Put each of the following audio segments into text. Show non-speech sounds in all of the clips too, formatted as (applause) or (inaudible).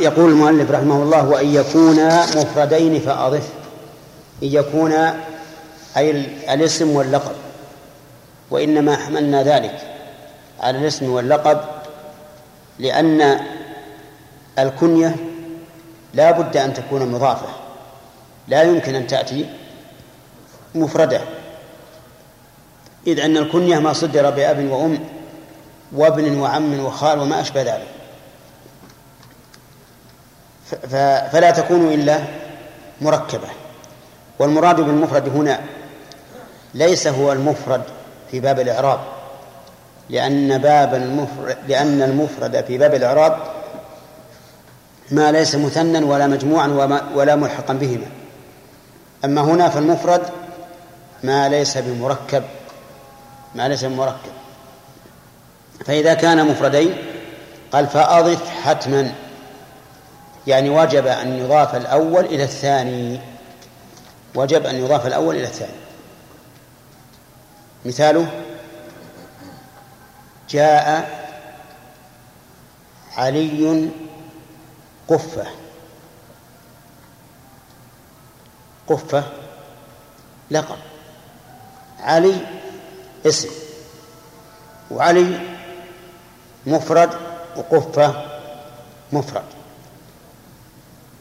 يقول المؤلف رحمه الله وأن يكونا مفردين فأضف. إن يكونا أي الاسم واللقب. وإنما حملنا ذلك على الاسم واللقب لأن الكنية لا بد أن تكون مضافة. لا يمكن أن تأتي مفردة. إذ أن الكنية ما صدر بأب وأم وابن وعم وخال وما أشبه ذلك. فلا تكون إلا مركبة. والمراد بالمفرد هنا ليس هو المفرد في باب الإعراب لأن باب المفرد لأن المفرد في باب الإعراب ما ليس مثنى ولا مجموعا ولا ملحقا بهما. أما هنا فالمفرد ما ليس بمركب ما ليس بمركب. فإذا كان مفردين قال فأضف حتما. يعني وجب أن يضاف الأول إلى الثاني. وجب أن يضاف الأول إلى الثاني. مثاله جاء علي قفة. قفة لقب. علي اسم. وعلي مفرد وقفة مفرد.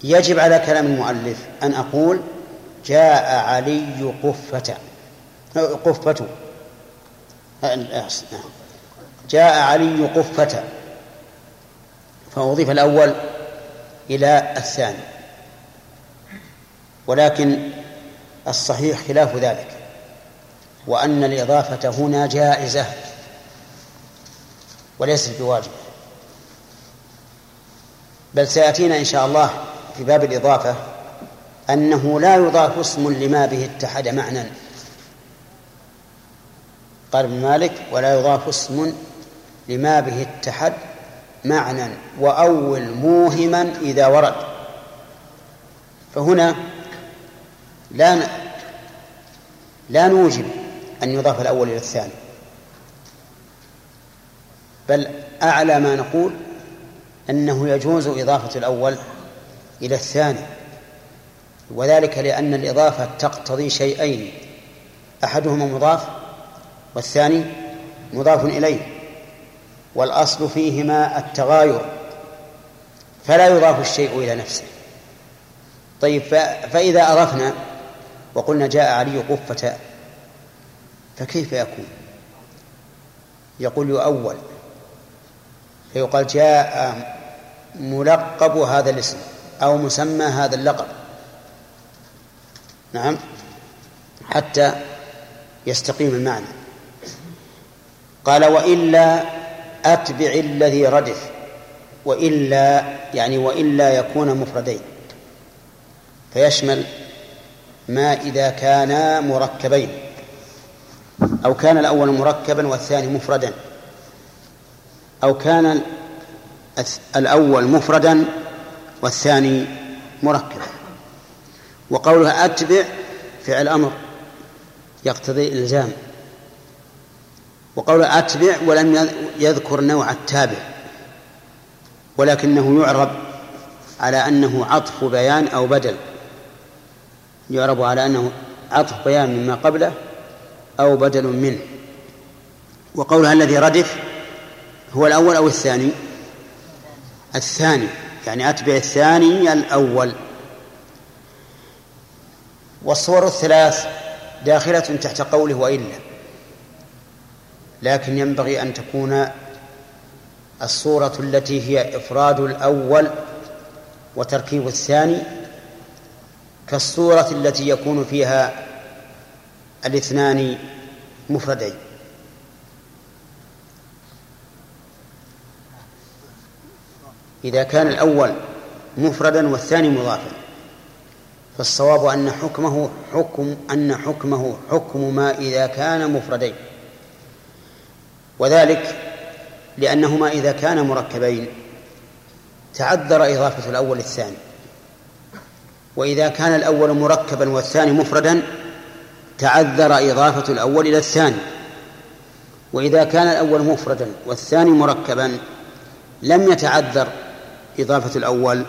يجب على كلام المؤلف أن أقول جاء علي قفة. قفة. جاء علي قفة. فأضيف الأول إلى الثاني. ولكن الصحيح خلاف ذلك وأن الإضافة هنا جائزة وليست بواجبة. بل سيأتينا إن شاء الله في باب الإضافة أنه لا يضاف اسم لما به اتحد معنى. قال ابن مالك ولا يضاف اسم لما به اتحد معنى وأول موهما إذا ورد. فهنا لا لا نوجب أن يضاف الأول إلى الثاني. بل أعلى ما نقول أنه يجوز إضافة الأول إلى الثاني وذلك لأن الإضافة تقتضي شيئين أحدهما مضاف والثاني مضاف إليه والأصل فيهما التغاير فلا يضاف الشيء إلى نفسه. طيب فإذا أضفنا وقلنا جاء علي قفة فكيف يكون؟ يقول يؤول فيقال جاء ملقب هذا الاسم. أو مسمى هذا اللقب. نعم. حتى يستقيم المعنى. قال وإلا أتبع الذي ردف. وإلا يعني وإلا يكون مفردين. فيشمل ما إذا كانا مركبين. أو كان الأول مركبا والثاني مفردا. أو كان الأول مفردا والثاني مركبا وقولها أتبع فعل أمر يقتضي الإلزام وقولها أتبع ولم يذكر نوع التابع ولكنه يعرب على أنه عطف بيان أو بدل. يعرب على أنه عطف بيان مما قبله أو بدل منه. وقولها الذي ردف هو الأول أو الثاني؟ الثاني. يعني أتبع الثاني الأول. والصور الثلاث داخلة تحت قوله وإلا. لكن ينبغي أن تكون الصورة التي هي إفراد الأول وتركيب الثاني كالصورة التي يكون فيها الاثنان مفردين. إذا كان الأول مفردا والثاني مضافا. فالصواب أن حكمه حكم أن حكمه حكم ما إذا كان مفردين. وذلك لأنهما إذا كانا مركبين تعذر إضافة الأول الثاني. وإذا كان الأول مركبا والثاني مفردا تعذر إضافة الأول إلى الثاني. وإذا كان الأول مفردا والثاني مركبا لم يتعذر إضافة الأول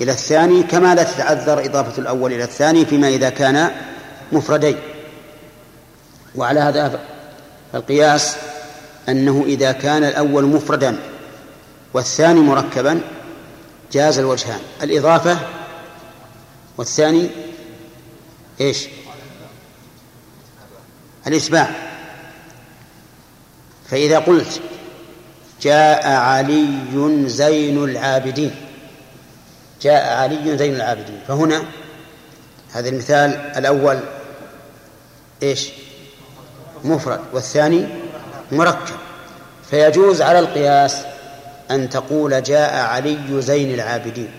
إلى الثاني كما لا تتعذر إضافة الأول إلى الثاني فيما إذا كان مفردين. وعلى هذا القياس أنه إذا كان الأول مفردا والثاني مركبا جاز الوجهان. الإضافة والثاني إيش؟ الإتباع فإذا قلت جاء علي زين العابدين. جاء علي زين العابدين. فهنا هذا المثال الأول إيش؟ مفرد. والثاني مركب. فيجوز على القياس أن تقول جاء علي زين العابدين.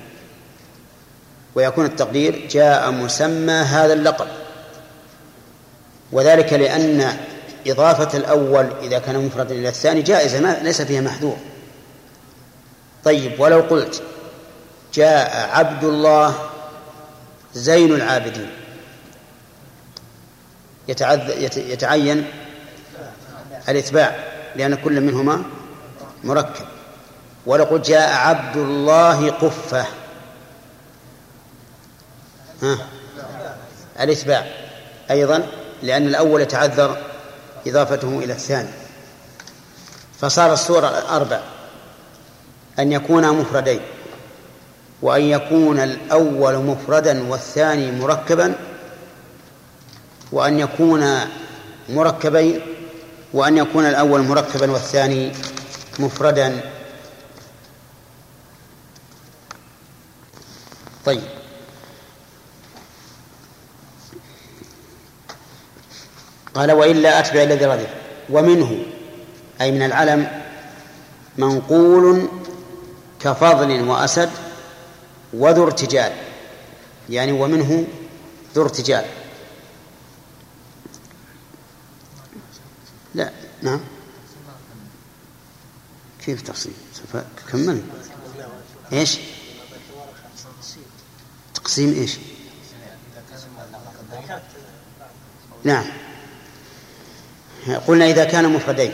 ويكون التقدير جاء مسمى هذا اللقب. وذلك لأن إضافة الأول إذا كان مفردا إلى الثاني جائزة ما ليس فيها محذور. طيب ولو قلت جاء عبد الله زين العابدين. يتعين الإتباع لأن كل منهما مركب. ولو قلت جاء عبد الله قفة. ها؟ الإتباع. أيضا لأن الأول يتعذر إضافته إلى الثاني. فصار الصورة أربع. أن يكونا مفردين. وأن يكون الأول مفردا والثاني مركبا. وأن يكون مركبين. وأن يكون الأول مركبا والثاني مفردا. طيب. قال وإلا أتبع الذي رضي. ومنه أي من العلم منقول كفضل وأسد وذو ارتجال. يعني ومنه ذو ارتجال. لا نعم. كيف تقسيم كمل إيش؟ تقسيم إيش؟ نعم. قلنا إذا كان مفردين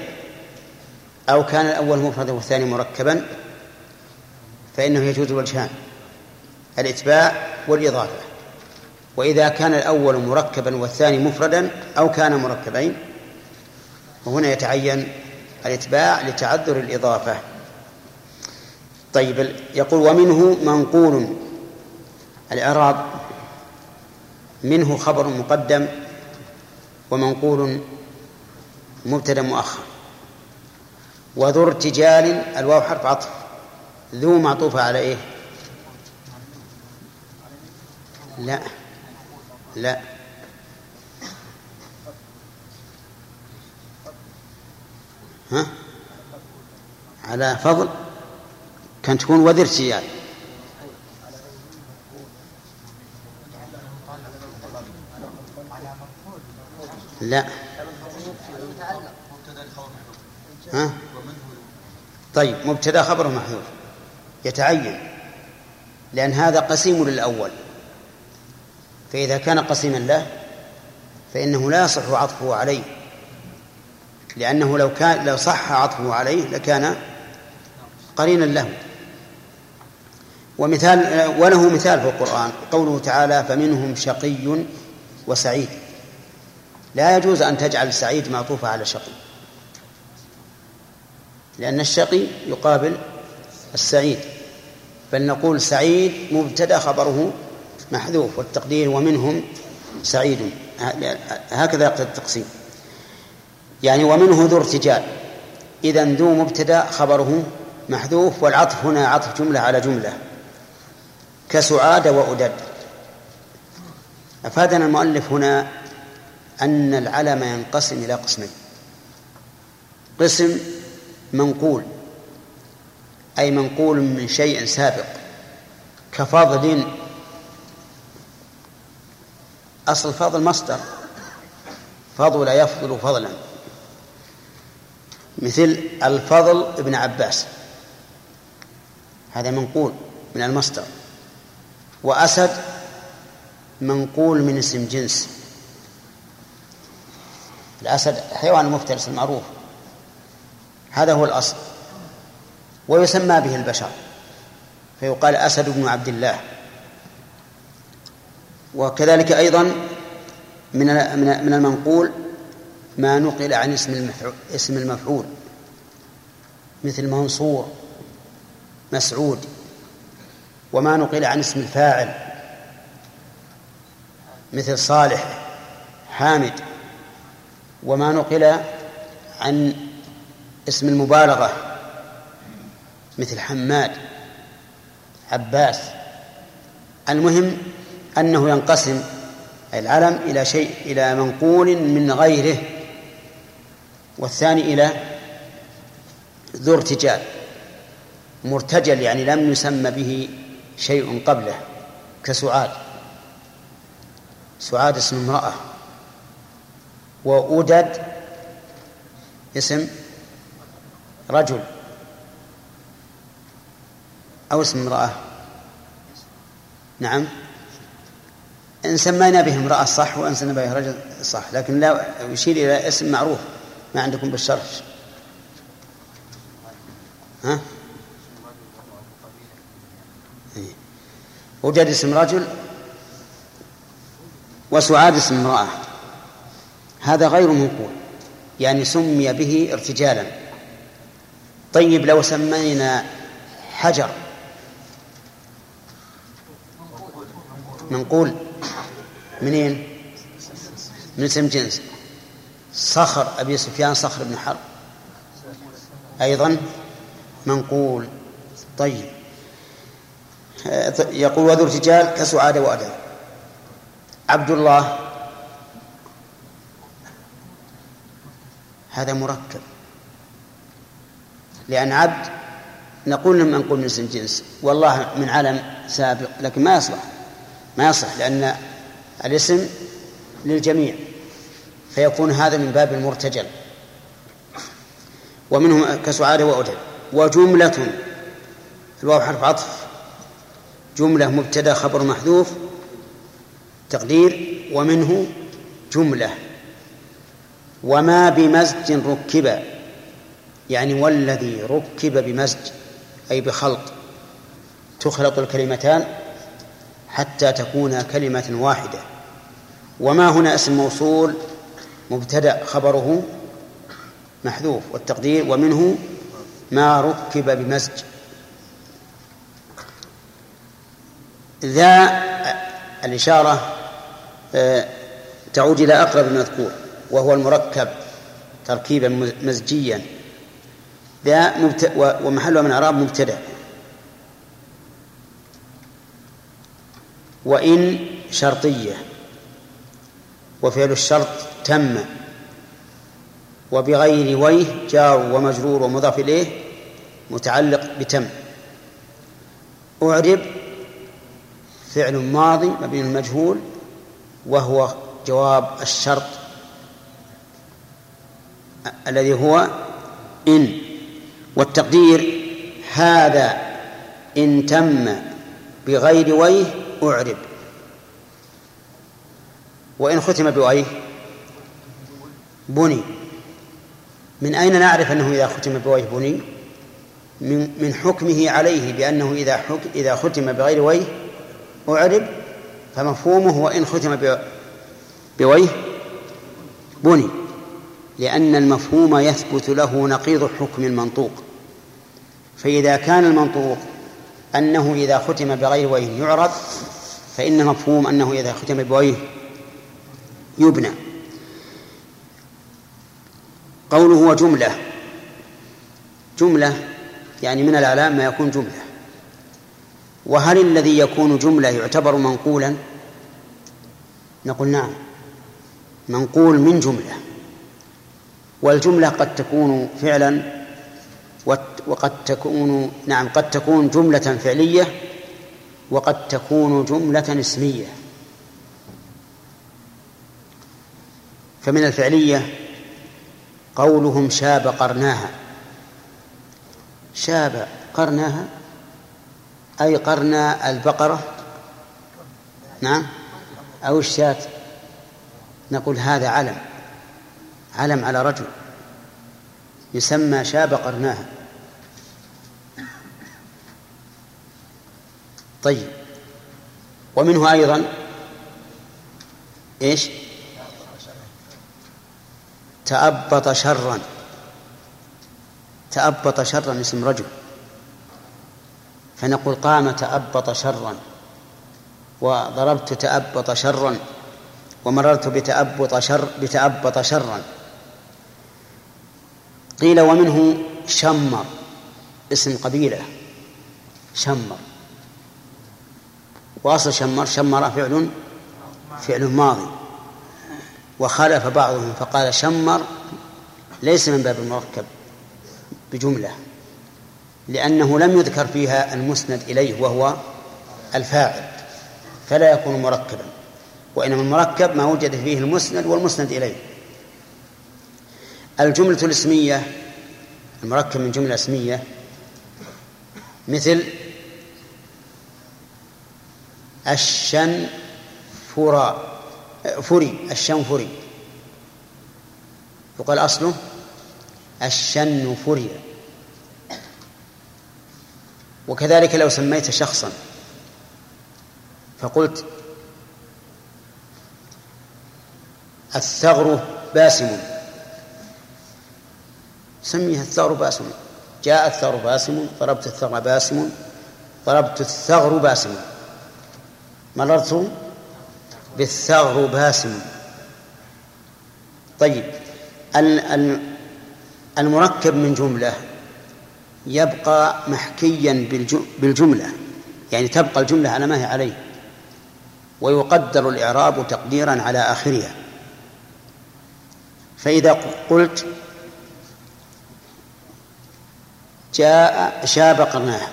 أو كان الأول مفردا والثاني مركبا فإنه يجوز الوجهان الإتباع والإضافة. وإذا كان الأول مركبا والثاني مفردا أو كان مركبين وهنا يتعين الإتباع لتعذر الإضافة. طيب يقول ومنه منقول الإعراب منه خبر مقدم ومنقول مبتدا مؤخر. وذو ارتجال الواو حرف عطف. ذو معطوفة على إيه؟ لا. لا. ها؟ على فضل؟ كان تكون وذر ارتجال لا. ها؟ طيب مبتدا خبره محذوف. يتعين. لأن هذا قسيم للأول. فإذا كان قسيما له فإنه لا يصح عطفه عليه. لأنه لو كان لو صح عطفه عليه لكان قرينا له. ومثال وله مثال في القرآن. قوله تعالى فمنهم شقي وسعيد. لا يجوز أن تجعل سعيد معطوفة على شقي. لأن الشقي يقابل السعيد بل نقول سعيد مبتدأ خبره محذوف والتقدير ومنهم سعيد. هكذا يقتضي التقسيم. يعني ومنه ذو ارتجال. إذا ذو مبتدأ خبره محذوف والعطف هنا عطف جملة على جملة. كسعاد وأدد. أفادنا المؤلف هنا أن العلم ينقسم إلى قسمين. قسم منقول أي منقول من شيء سابق. كفضل أصل فضل مصدر. فضل يفضل فضلا. مثل الفضل ابن عباس. هذا منقول من المصدر. وأسد منقول من اسم جنس. الأسد حيوان مفترس المعروف. هذا هو الأصل. ويسمى به البشر. فيقال أسد بن عبد الله. وكذلك أيضا من من المنقول ما نقل عن اسم المفعول اسم المفعول. مثل منصور مسعود. وما نقل عن اسم الفاعل. مثل صالح حامد. وما نقل عن اسم المبالغة مثل حماد عباس. المهم أنه ينقسم العلم إلى شيء إلى منقول من غيره والثاني إلى ذو ارتجال. مرتجل يعني لم يسمى به شيء قبله كسعاد. سعاد اسم امرأة. وأدد اسم رجل أو اسم امرأة نعم إن سمينا به امرأة صح وإن سمينا به رجل صح لكن لا يشير إلى اسم معروف ما عندكم بالشرح ها؟ إيه. وجد اسم رجل وسعاد اسم امرأة هذا غير منقول يعني سمي به ارتجالا طيب لو سمينا حجر. منقول. منين؟ من اسم جنس. صخر أبي سفيان صخر بن حرب. أيضا منقول. طيب. يقول وذو ارتجال كسعادة وأدب. عبد الله. هذا مركب. لأن عبد نقول لما نقول من جنس والله من علم سابق لكن ما يصلح ما يصلح لأن الاسم للجميع فيكون هذا من باب المرتجل. ومنهم كسعادة وأدب وجملة الواو حرف عطف. جملة مبتدأ خبر محذوف تقدير. ومنه جملة. وما بمزج ركب. يعني والذي ركب بمزج أي بخلط تخلط الكلمتان حتى تكون كلمة واحدة. وما هنا اسم موصول مبتدأ خبره محذوف والتقدير ومنه ما ركب بمزج. ذا الإشارة آه، تعود إلى أقرب المذكور وهو المركب تركيبا مزجيا. ذا ومحله من إعراب مبتدأ وإن شرطية. وفعل الشرط تم. وبغير ويه جار ومجرور ومضاف إليه متعلق بتم. أعرب فعل ماضي مبني المجهول وهو جواب الشرط الذي هو إن. والتقدير هذا إن تم بغير ويه أعرب. وإن ختم بويه بني. من أين نعرف أنه إذا ختم بويه بني؟ من من حكمه عليه بأنه إذا إذا ختم بغير ويه أعرب فمفهومه وإن ختم بويه بني. لأن المفهوم يثبت له نقيض حكم المنطوق فإذا كان المنطوق أنه إذا ختم بغير ويه يعرب فإن مفهوم أنه إذا ختم بويه يبنى. قوله هو جملة جملة يعني من الأعلام ما يكون جملة. وهل الذي يكون جملة يعتبر منقولا؟ نقول نعم. منقول من جملة. والجملة قد تكون فعلا وقد تكون نعم قد تكون جملة فعلية وقد تكون جملة اسمية. فمن الفعلية قولهم شاب قرناها. شاب قرناها؟ أي قرنا البقرة؟ نعم. أو الشاة نقول هذا علم. علم على رجل. يسمى شاب قرناها. طيب. ومنه أيضا إيش؟ تأبط شرا. تأبط شرا اسم رجل. فنقول قام تأبط شرا. وضربت تأبط شرا. ومررت بتأبط شر بتأبط شرا. قيل ومنه شمر اسم قبيلة. شمر. وأصل شمر شمر فعل فعل ماضي. وخالف بعضهم فقال شمر ليس من باب المركب بجملة لأنه لم يذكر فيها المسند إليه وهو الفاعل فلا يكون مركبا. وإنما المركب ما وجد فيه المسند والمسند إليه. الجملة الاسمية المركب من جملة اسمية مثل الشنفرا فري الشنفري يقال أصله الشنفري وكذلك لو سميت شخصا فقلت الثغر باسم. سميها الثغر باسم. جاء الثغر باسم ضربت الثغر باسم ضربت الثغر باسم. مررت بالثغر باسم. طيب المركب من جملة يبقى محكيا بالجملة يعني تبقى الجملة على ما هي عليه ويقدر الإعراب تقديرا على آخرها. فإذا قلت جاء شاب قرناه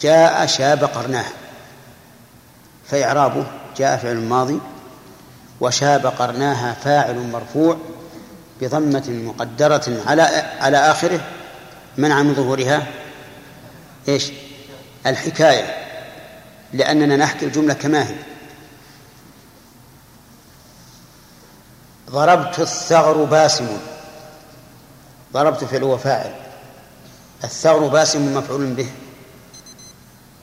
جاء شاب قرناه فإعرابه جاء فعل ماضي وشاب قرناها فاعل مرفوع بضمة مقدرة على على آخره منع من ظهورها إيش؟ الحكاية لأننا نحكي الجملة كما هي. ضربت الثغر باسم ضربت فعل وفاعل الثغر باسم مفعول به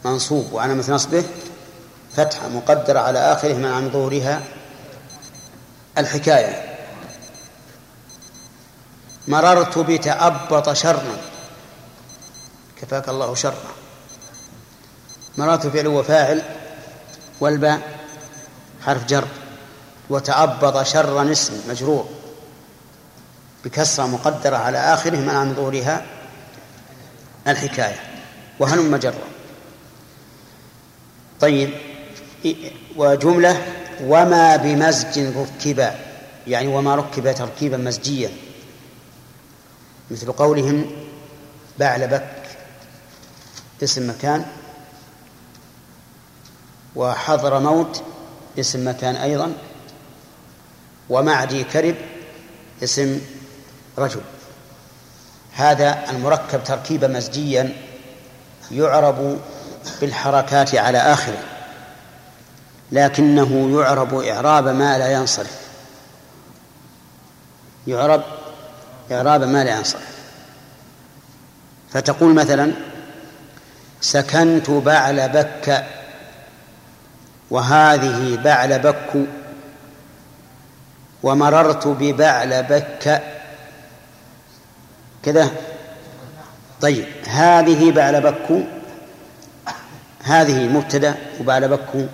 منصوب وعلامة نصبه فتحة مقدرة على آخره من عن ظهورها الحكاية. مررت بتأبط شرا. كفاك الله شرا. مررت فعل وفاعل والباء حرف جر. وتأبط شرا اسم مجرور. بكسرة مقدرة على آخره من ظهورها الحكاية. وهلم مجرة طيب. وجملة وما بمزج ركب يعني وما ركب تركيبا مزجيا مثل قولهم بعلبك اسم مكان وحضر موت اسم مكان أيضا ومعدي كرب اسم رجل. هذا المركب تركيبا مزجيا يعرب بالحركات على آخره. لكنه يعرب إعراب ما لا ينصرف. يعرب إعراب ما لا ينصرف. فتقول مثلا سكنت بعل بك وهذه بعل بك ومررت ببعل بك. كذا. طيب هذه بعل بك هذه مبتدأ وبعل بك.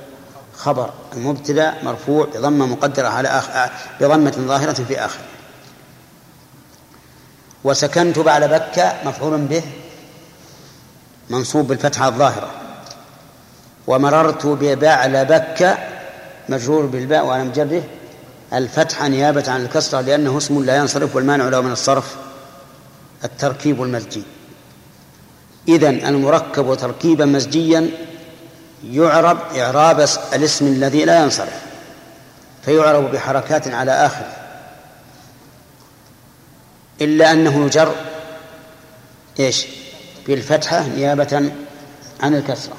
خبر المبتدأ مرفوع بضمة مقدرة على آخر بضمة ظاهرة في اخره وسكنت بعد بكة مفعول به منصوب بالفتحة الظاهرة. ومررت ببعل بكة مجرور بالباء وعلى مجره الفتحة نيابة عن الكسرة لأنه اسم لا ينصرف والمانع له من الصرف. التركيب المزجي إذن المركب تركيبا مزجيا يعرب إعراب الاسم الذي لا ينصرف فيعرب بحركات على آخره. إلا أنه يجر إيش؟ بالفتحة نيابة عن الكسرة.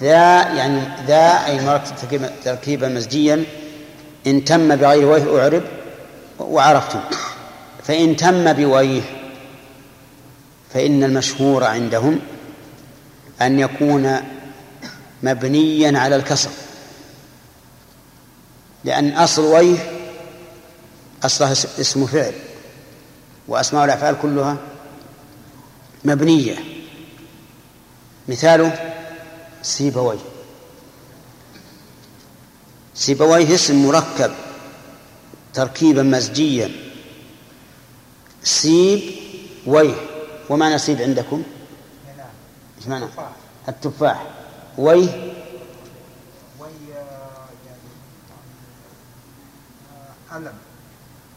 ذا يعني ذا أي مركب تركيبا مزجيا إن تم بغير وجه أعرب وعرفتم. فإن تم بوجه فإن المشهور عندهم أن يكون مبنيا على الكسر. لأن أصل ويه أصلها اسم فعل وأسماء الأفعال كلها مبنية. مثاله سيبويه سيبويه اسم مركب تركيبا مزجيا سيب ويه ومعنى سيب عندكم؟ إيش معنى؟ التفاح. ويه وي يعني ألم.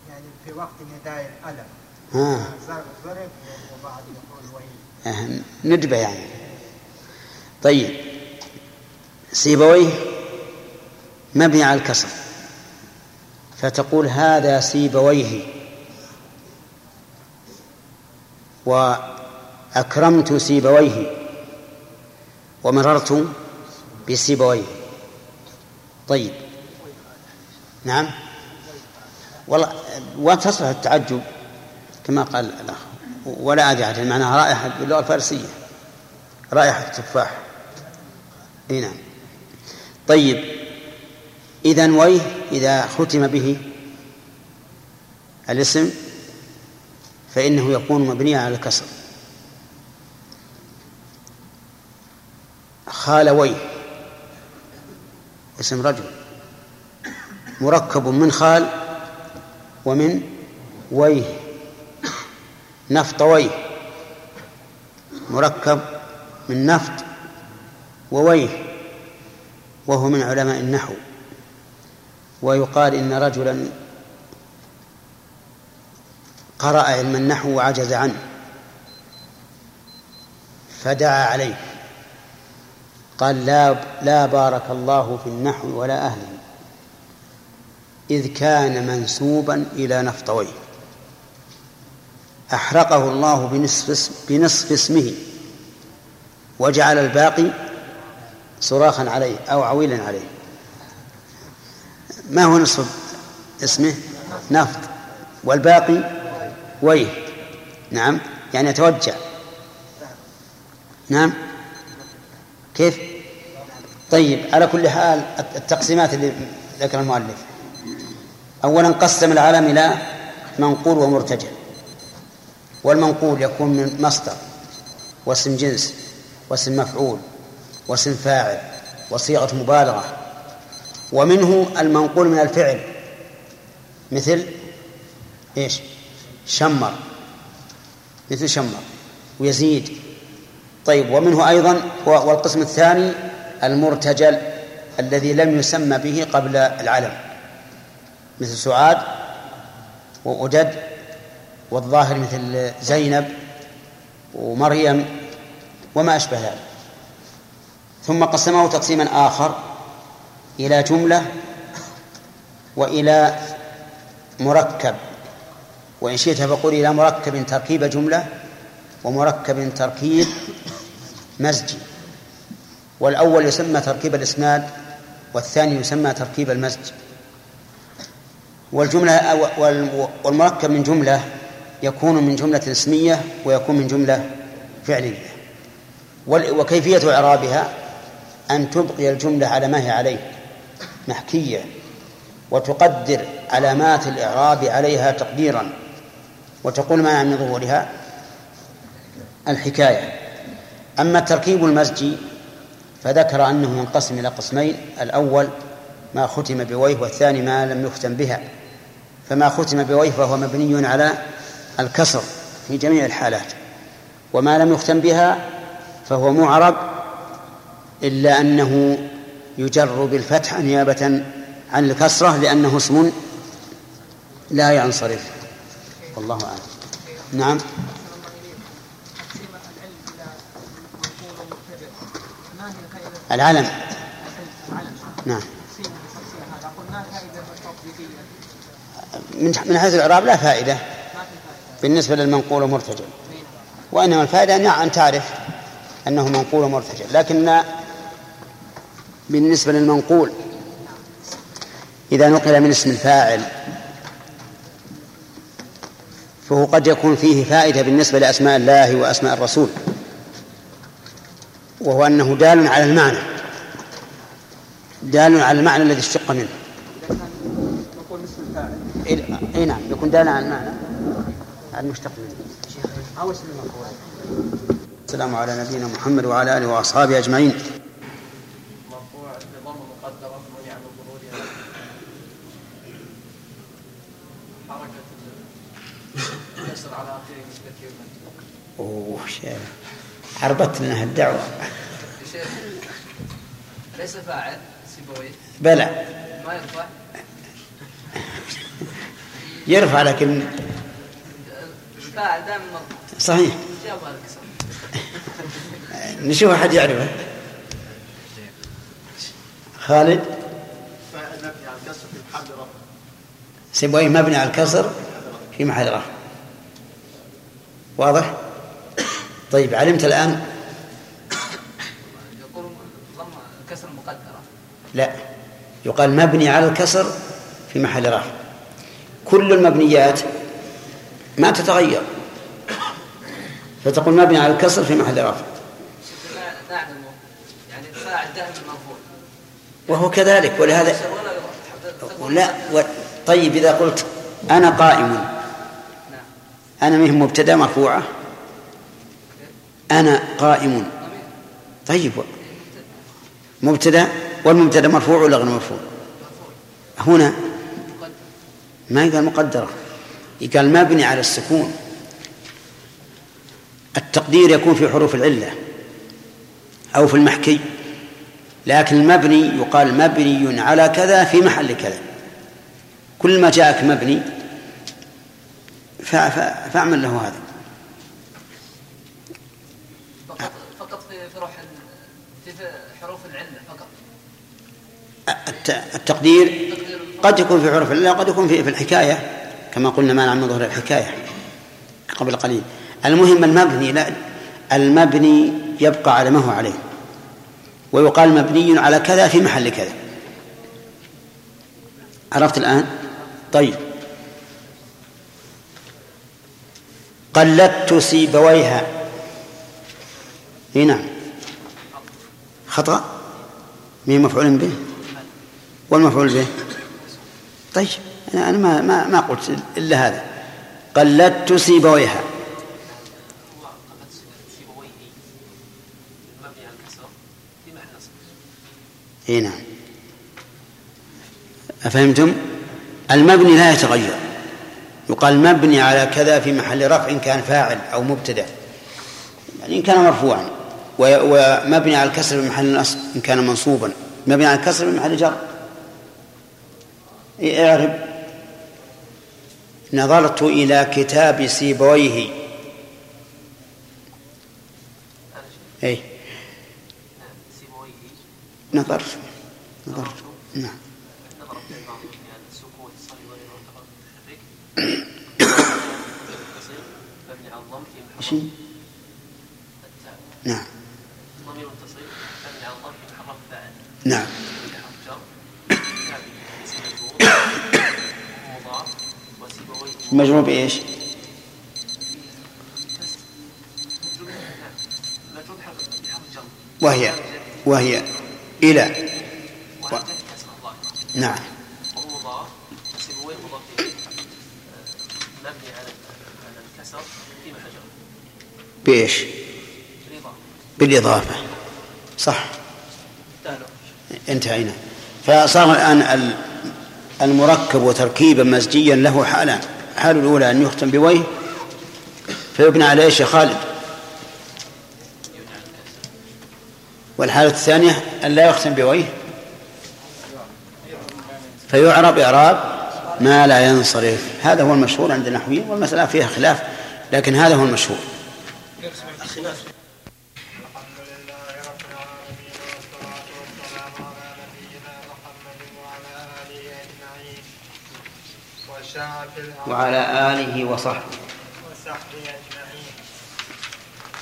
يعني في وقت نداء الألم. ها. ضرب وبعد يقول وي. آه، ندبة يعني. طيب. سيبويه مبني على الكسر. فتقول هذا سيبويه وأكرمت سيبويه ومررت بسيبويه طيب. نعم. والله وتصلح التعجب كما قال الأخ ولا أدري معناها رائحة باللغة الفارسية رائحة التفاح. إي نعم. طيب. إذا ويه إذا ختم به الاسم فإنه يكون مبنيا على الكسر. خالويه اسم رجل. مركب من خال ومن ويه. نفطويه مركب من نفط وويه. وهو من علماء النحو. ويقال إن رجلا قرأ علم النحو وعجز عنه. فدعا عليه. قال لا لا بارك الله في النحو ولا أهله. إذ كان منسوبا إلى نفطويه. أحرقه الله بنصف بنصف اسمه. وجعل الباقي صراخا عليه أو عويلا عليه. ما هو نصف اسمه؟ نفط. والباقي ويه. نعم. يعني يتوجع نعم. كيف؟ طيب على كل حال التقسيمات اللي ذكر المؤلف. أولا قسم العالم إلى منقول ومرتجع والمنقول يكون من مصدر واسم جنس واسم مفعول واسم فاعل وصيغة مبالغة. ومنه المنقول من الفعل مثل إيش؟ شمر. مثل شمر ويزيد. طيب ومنه أيضا والقسم الثاني المرتجل الذي لم يسمى به قبل العلم مثل سعاد وأدد والظاهر مثل زينب ومريم وما أشبه ذلك. ثم قسمه تقسيما آخر إلى جملة وإلى مركب وإن شئت فقل إلى مركب تركيب جملة ومركب تركيب مزجي. والأول يسمى تركيب الإسناد والثاني يسمى تركيب المزج والجملة والمركب من جملة يكون من جملة اسمية ويكون من جملة فعلية. وكيفية إعرابها؟ أن تبقي الجملة على ما هي عليه محكية وتقدر علامات الإعراب عليها تقديرا. وتقول ما من ظهورها؟ الحكاية. أما التركيب المزجي فذكر أنه ينقسم إلى قسمين الأول ما ختم بويه والثاني ما لم يختم بها. فما ختم بويه فهو مبني على الكسر في جميع الحالات. وما لم يختم بها فهو معرب إلا أنه يجر بالفتح نيابة عن الكسرة لأنه اسم لا ينصرف. والله أعلم. نعم. العلم. نعم. من حيث الإعراب لا فائدة. بالنسبة للمنقول ومرتجل وإنما الفائدة أن تعرف أنه منقول ومرتجل لكن بالنسبة للمنقول إذا نقل من اسم الفاعل فهو قد يكون فيه فائدة بالنسبة لأسماء الله وأسماء الرسول. وهو أنه دال على المعنى. دال على المعنى الذي اشتق منه. الفاعل إيه- اي نعم يكون دالا على المعنى المشتق منه. أو اسم المفعول السلام على نبينا محمد وعلى آله وأصحابه أجمعين. حركة يسر على آخره أوه شيخ. حربت لنا شيخ ليس فاعل سيبويه بلى. ما يرفع. يرفع لكن الفاعل دائما مرفوع. صحيح. نشوف أحد يعرفه. خالد؟ فاعل مبني على الكسر في محل رفع. سيبويه مبني على الكسر في محل رفع. واضح؟ طيب علمت ضم كسر مقدرة. لا يقال مبني على الكسر في محل رفع. كل المبنيات ما تتغير فتقول مبني على الكسر في محل رفع. يعني وهو كذلك ولهذا لا و... طيب إذا قلت أنا قائم نعم. أنا مهم مبتدأ مرفوعة. أنا قائم. طيب. مبتدأ والمبتدأ مرفوع ولا غير مرفوع؟ هنا. ما يقال مقدرة. يقال مبني على السكون. التقدير يكون في حروف العلة أو في المحكي. لكن المبني يقال مبني على كذا في محل كذا. كل ما جاءك مبني فاعمل له هذا فقط فقط في في روح ال- في في حروف العلة فقط الت- التقدير تقدير قد يكون في حروف العلة وقد يكون في الحكاية كما قلنا ما من ظهر الحكاية قبل قليل. المهم المبني لا المبني يبقى على ما هو عليه. ويقال مبني على كذا في محل كذا. عرفت الآن؟ طيب. قلدت سيبويها. إي نعم. خطأ؟ مين مفعول به؟ والمفعول به طيب أنا أنا ما ما ما قلت إلا هذا. قلدت سيبويها. إي نعم. أفهمتم؟ المبني لا يتغير. يقال مبني على كذا في محل رفع إن كان فاعل أو مبتدأ. يعني إن كان مرفوعا. ومبني على الكسر في محل نصب إن كان منصوبا. مبني على الكسر في محل جر. اعرب. نظرت إلى كتاب سيبويه. أي نظرت. نظرت. نعم. نظر في بعض يعني السكون الصغير غير مرتبط بالتحريك مبني على الضم في محل شيء التاء نعم ضمير متصل مبني على الضم في محل فاعل نعم حرف جر تابع اسم مجرور مضاف وسيبويه مجرور بإيش؟ وهي وهي إلى. الله نعم. بإيش؟ بالإضافة. صح. انتهينا. فصار الآن ال- المركب وتركيبا مزجيا له حالان. الحالة الأولى أن يختم بويه فيبنى على إيش يا خالد؟ والحالة الثانية أن لا يختم بويه فيعرب إعراب ما لا ينصرف. هذا هو المشهور عند النحويين والمسألة فيها خلاف لكن هذا هو المشهور. وعلى آله وصحبه. وصحبه أجمعين.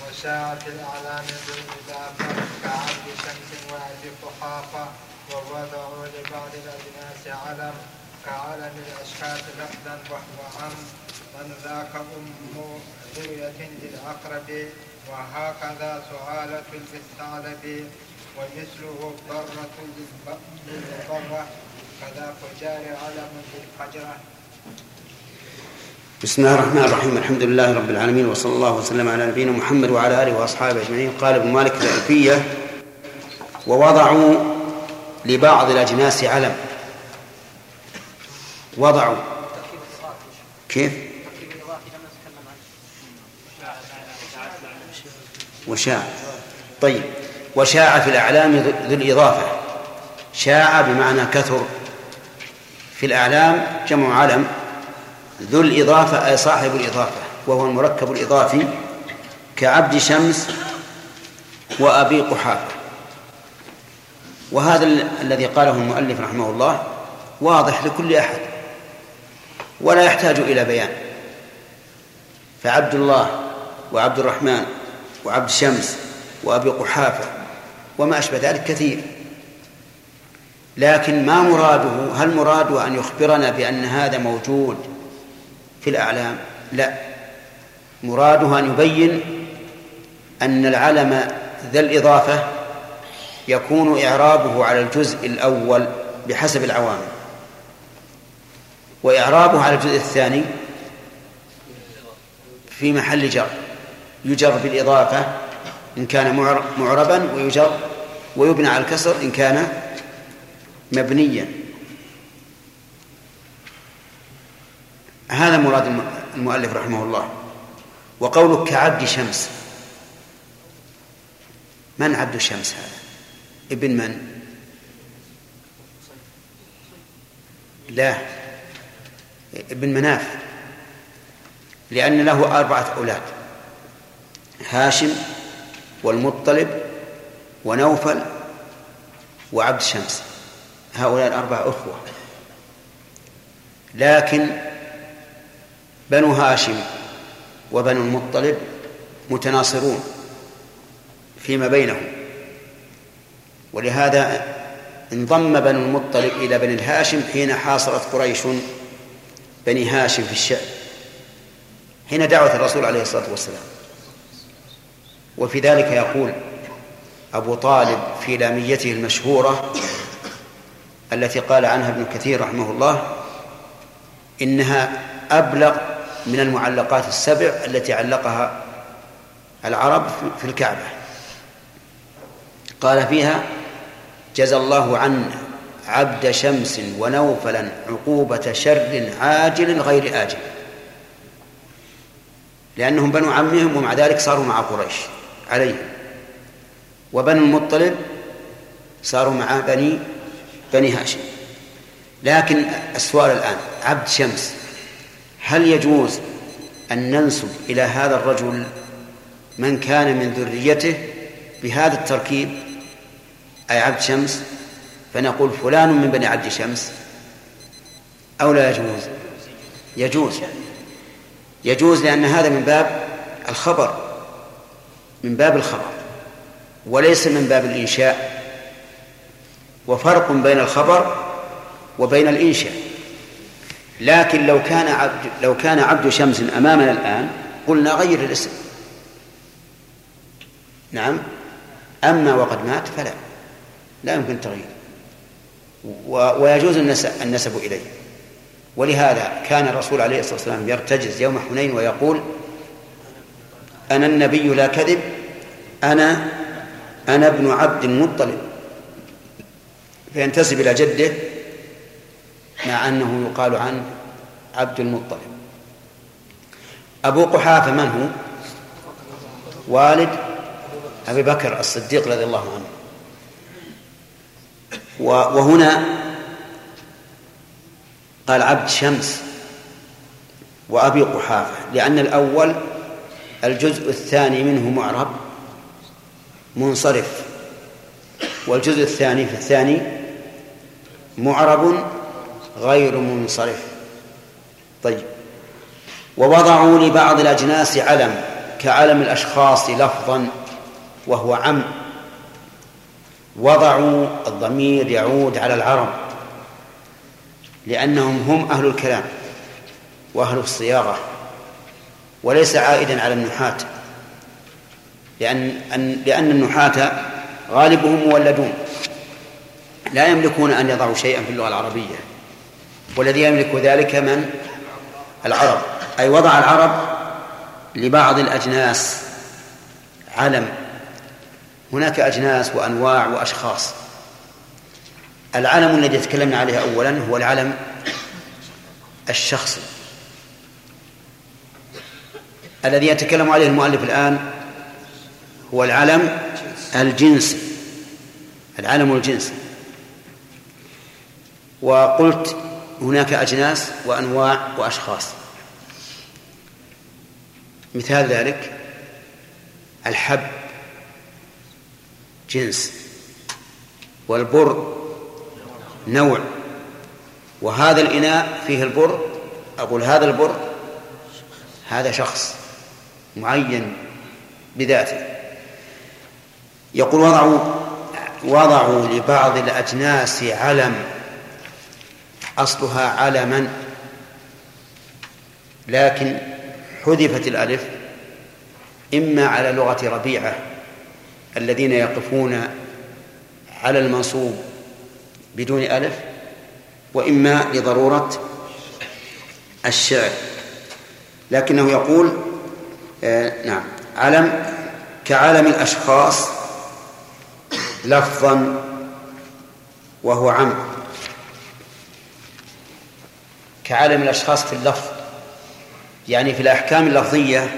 وشاع في الأعلام بالإضافة كعبد شمس وعد قحافة ووضعوا لبعض الأجناس علم. كعلم الأشخاص لفظا وهو عم من ذاك أم ذرية للأقرب؟ وهكذا سؤالة بالثعلب. ومثله الضرة للضرة. كذا فجار علم بالقجرة. بسم الله الرحمن الرحيم الحمد لله رب العالمين وصلى الله وسلم على نبينا محمد وعلى اله واصحابه اجمعين قال ابن مالك في الالفيه ووضعوا لبعض الاجناس علم وضعوا كيف وشاع طيب وشاع في الأعلام ذو الإضافة شاع بمعنى كثر في الأعلام جمع علم ذو الإضافة أي صاحب الإضافة وهو المركب الإضافي كعبد شمس وأبي قحافة. وهذا الذي قاله المؤلف رحمه الله واضح لكل أحد ولا يحتاج إلى بيان. فعبد الله وعبد الرحمن وعبد شمس وأبي قحافة وما أشبه ذلك كثير. لكن ما مراده هل مراده أن يخبرنا بأن هذا موجود في الأعلام؟ لا. مراده أن يبين أن العلم ذا الإضافة يكون إعرابه على الجزء الأول بحسب العوامل. وإعرابه على الجزء الثاني في محل جر. يجر بالإضافة إن كان معربا ويجر ويبنى على الكسر إن كان مبنيا. هذا مراد المؤلف رحمه الله. وقولك كعبد شمس. من عبد الشمس هذا؟ ابن من؟ لا. ابن مناف. لأن له أربعة أولاد. هاشم والمطلب ونوفل وعبد شمس هؤلاء الأربعة أخوة. لكن بنو هاشم وبنو المطلب متناصرون فيما بينهم. ولهذا انضم بنو المطلب إلى بني الهاشم حين حاصرت قريش بني هاشم في الشام حين دعوة الرسول عليه الصلاة والسلام. وفي ذلك يقول أبو طالب في لاميته المشهورة التي قال عنها ابن كثير رحمه الله إنها أبلغ من المعلقات السبع التي علقها العرب في الكعبة. قال فيها جزى الله عنا عبد شمس ونوفلا عقوبة شر عاجل غير آجل. لأنهم بنو عمهم ومع ذلك صاروا مع قريش عليهم. وبنو المطلب صاروا مع بني بني هاشم. لكن السؤال الآن عبد شمس هل يجوز أن ننسب إلى هذا الرجل من كان من ذريته بهذا التركيب؟ أي عبد شمس فنقول فلان من بني عبد شمس. أو لا يجوز؟ يجوز. يجوز لأن هذا من باب الخبر من باب الخبر وليس من باب الإنشاء. وفرق بين الخبر وبين الإنشاء. لكن لو كان عبد لو كان عبد شمس أمامنا الآن قلنا غير الاسم. نعم. أما وقد مات فلا. لا يمكن التغيير ويجوز النسب إليه. ولهذا كان الرسول عليه الصلاة والسلام يرتجز يوم حنين ويقول أنا النبي لا كذب أنا أنا ابن عبد المطلب فينتسب إلى جده مع أنه يقال عن عبد المطلب. أبو قحافة من هو؟ والد أبي بكر الصديق رضي الله عنه. وهنا قال عبد شمس وأبي قحافة لأن الأول الجزء الثاني منه معرب منصرف والجزء الثاني في الثاني معرب غير منصرف. طيب. ووضعوا لبعض الأجناس علم كعلم الأشخاص لفظا وهو عم. وضعوا الضمير يعود على العرب لأنهم هم أهل الكلام وأهل الصياغة وليس عائدا على النحاة. لأن لأن النحاة غالبهم مولدون لا يملكون أن يضعوا شيئا في اللغة العربية. والذي يملك ذلك من؟ العرب. أي وضع العرب لبعض الأجناس. علم. هناك أجناس وأنواع وأشخاص. العلم الذي تكلمنا عليه أولا هو العلم الشخصي. الذي يتكلم عليه المؤلف الآن هو العلم الجنسي. العلم الجنسي. وقلت هناك أجناس وأنواع وأشخاص. مثال ذلك الحب جنس والبر نوع. وهذا الإناء فيه البر أقول هذا البر هذا شخص معين بذاته. يقول وضعوا وضعوا لبعض الأجناس علم. أصلها علما. لكن حذفت الألف إما على لغة ربيعة الذين يقفون على المنصوب بدون ألف وإما لضرورة الشعر. لكنه يقول آه نعم علم كعلم الأشخاص لفظا وهو عم كعالم الأشخاص في اللفظ. يعني في الأحكام اللفظية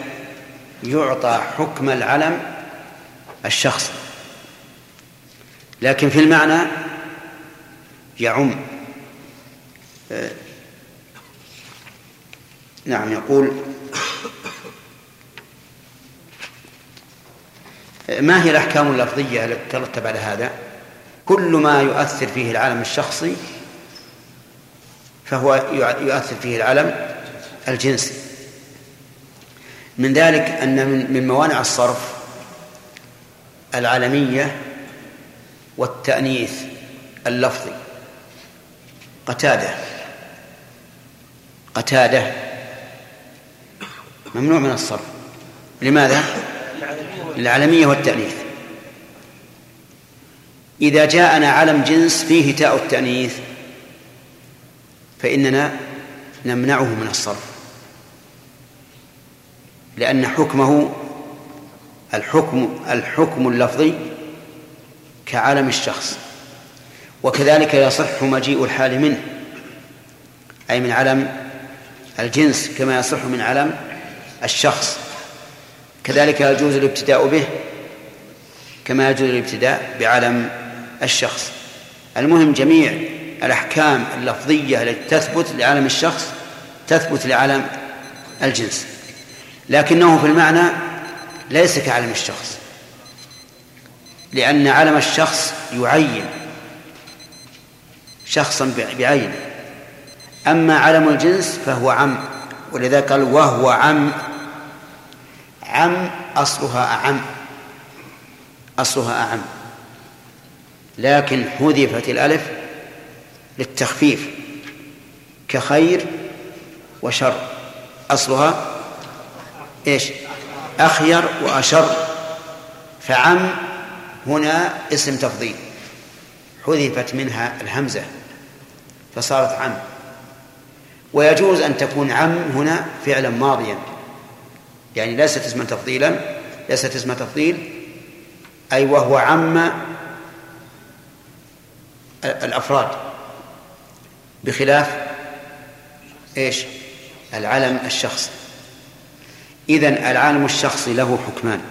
يعطى حكم العلم الشخص. لكن في المعنى يعم. آه، نعم يقول ما هي الأحكام اللفظية التي ترتب على هذا؟ كل ما يؤثر فيه العالم الشخصي فهو يؤثر فيه العلم الجنسي من ذلك أن من موانع الصرف العالمية والتأنيث اللفظي. قتادة. قتادة. ممنوع من الصرف. لماذا؟ العالمية والتأنيث. إذا جاءنا علم جنس فيه تاء التأنيث فإننا نمنعه من الصرف لأن حكمه الحكم الحكم اللفظي كعالم الشخص وكذلك يصح مجيء الحال منه أي من علم الجنس كما يصح من علم الشخص. كذلك يجوز الابتداء به كما يجوز الابتداء بعلم الشخص. المهم جميع الأحكام اللفظية التي تثبت لعالم الشخص تثبت لعالم الجنس. لكنه في المعنى ليس كعالم الشخص. لأن علم الشخص يعين شخصا بعينه أما علم الجنس فهو عم ولذا قال وهو عم. عم أصلها أعم أصلها أعم. لكن حذفت الألف للتخفيف كخير وشر. أصلها إيش؟ أخير وأشر. فعم هنا اسم تفضيل. حذفت منها الهمزة فصارت عم. ويجوز أن تكون عم هنا فعلا ماضيا. يعني ليست اسما تفضيلا ليست اسم تفضيل. أي وهو عم الأفراد. بخلاف إيش؟ العلم الشخصي. إذن العالم الشخصي له حكمان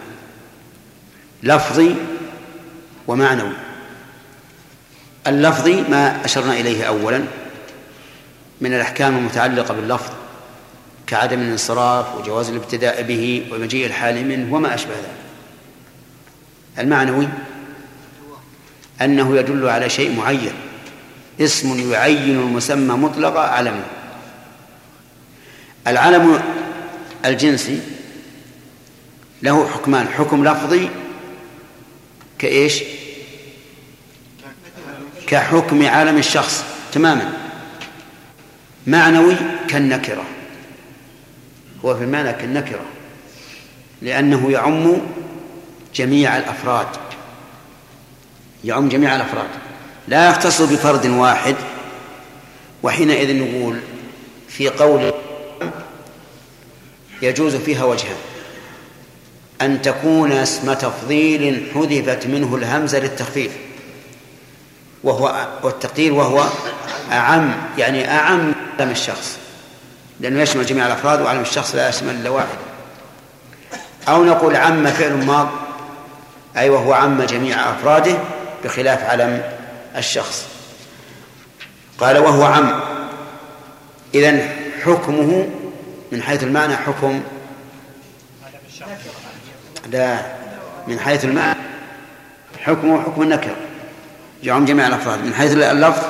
لفظي ومعنوي. اللفظي ما أشرنا إليه أولا من الأحكام المتعلقة باللفظ كعدم الانصراف وجواز الابتداء به ومجيء الحال منه وما أشبه ذلك. المعنوي أنه يدل على شيء معين اسم يعين المسمى مطلقا علما العلم الجنسي له حكمان حكم لفظي كإيش؟ كحكم عالم الشخص تماما. معنوي كالنكرة. هو في المعنى كالنكرة لأنه يعم جميع الأفراد. يعم جميع الأفراد. لا يختص بفرد واحد. وحينئذ نقول في قول يجوز فيها وجهان. أن تكون اسم تفضيل حذفت منه الهمزة للتخفيف. وهو والتقدير وهو أعم يعني أعم علم الشخص. لأنه يشمل جميع الأفراد وعلم الشخص لا يشمل إلا واحد. أو نقول عم فعل ماض أي وهو عم جميع أفراده بخلاف علم الشخص. قال وهو عم. إذن حكمه من حيث المعنى حكم. لا من حيث المعنى حكمه حكم النكر. يعم جميع الأفراد. من حيث اللفظ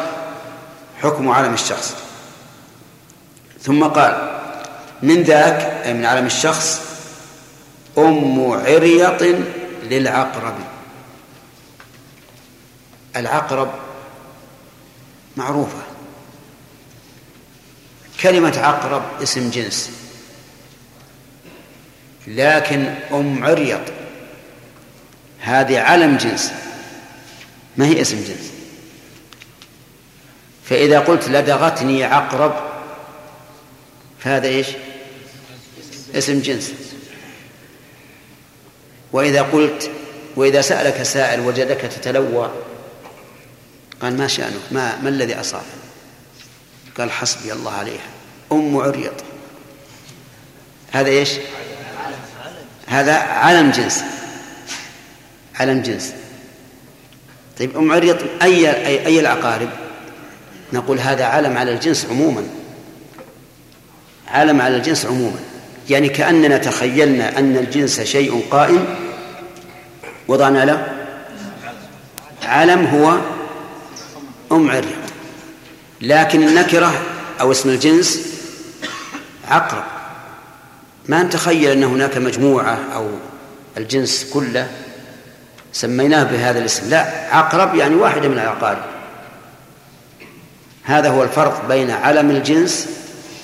حكم علم الشخص. ثم قال من ذاك أي من علم الشخص أم عريط للعقرب العقرب معروفة. كلمة عقرب اسم جنس. لكن أم عريط هذه علم جنس ما هي اسم جنس. فإذا قلت لدغتني عقرب فهذا إيش؟ اسم جنس. وإذا قلت وإذا سألك سائل وجدك تتلوى قال ما شأنك؟ ما ما الذي أصاب؟ قال حسبي الله عليها. أم عريض. هذا إيش؟ هذا علم جنس. علم جنس. طيب أم عريض أي أي, أي العقارب؟ نقول هذا علم على الجنس عموما. علم على الجنس عموما. يعني كأننا تخيلنا أن الجنس شيء قائم وضعنا له؟ علم هو أم عريض لكن النكرة أو اسم الجنس عقرب. ما نتخيل أن هناك مجموعة أو الجنس كله سميناه بهذا الاسم. لا عقرب يعني واحدة من العقارب. هذا هو الفرق بين علم الجنس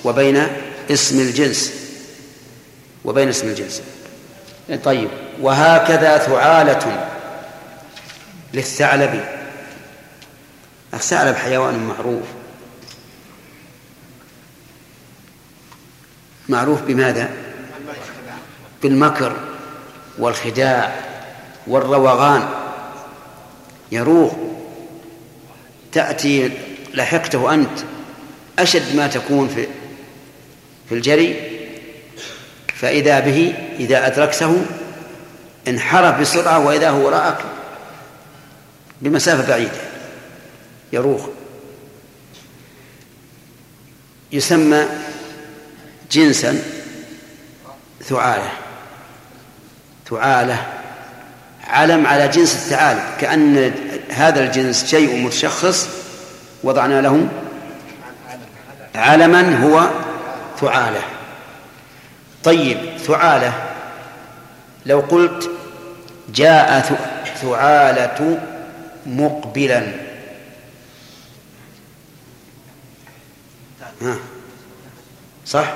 وبين اسم الجنس. وبين اسم الجنس. طيب وهكذا ثعالة للثعلب الثعلب حيوان معروف. معروف بماذا؟ بالمكر والخداع والروغان. يروغ. تأتي لحقته أنت أشد ما تكون في في الجري. فإذا به إذا أدركته انحرف بسرعة وإذا هو وراءك بمسافة بعيدة. يروخ. يسمى جنسا ثعالة. ثعالة علم على جنس الثعالب كأن هذا الجنس شيء متشخص وضعنا له علما هو ثعالة. طيب ثعالة لو قلت جاء ثعالة مقبلا. ها. صح؟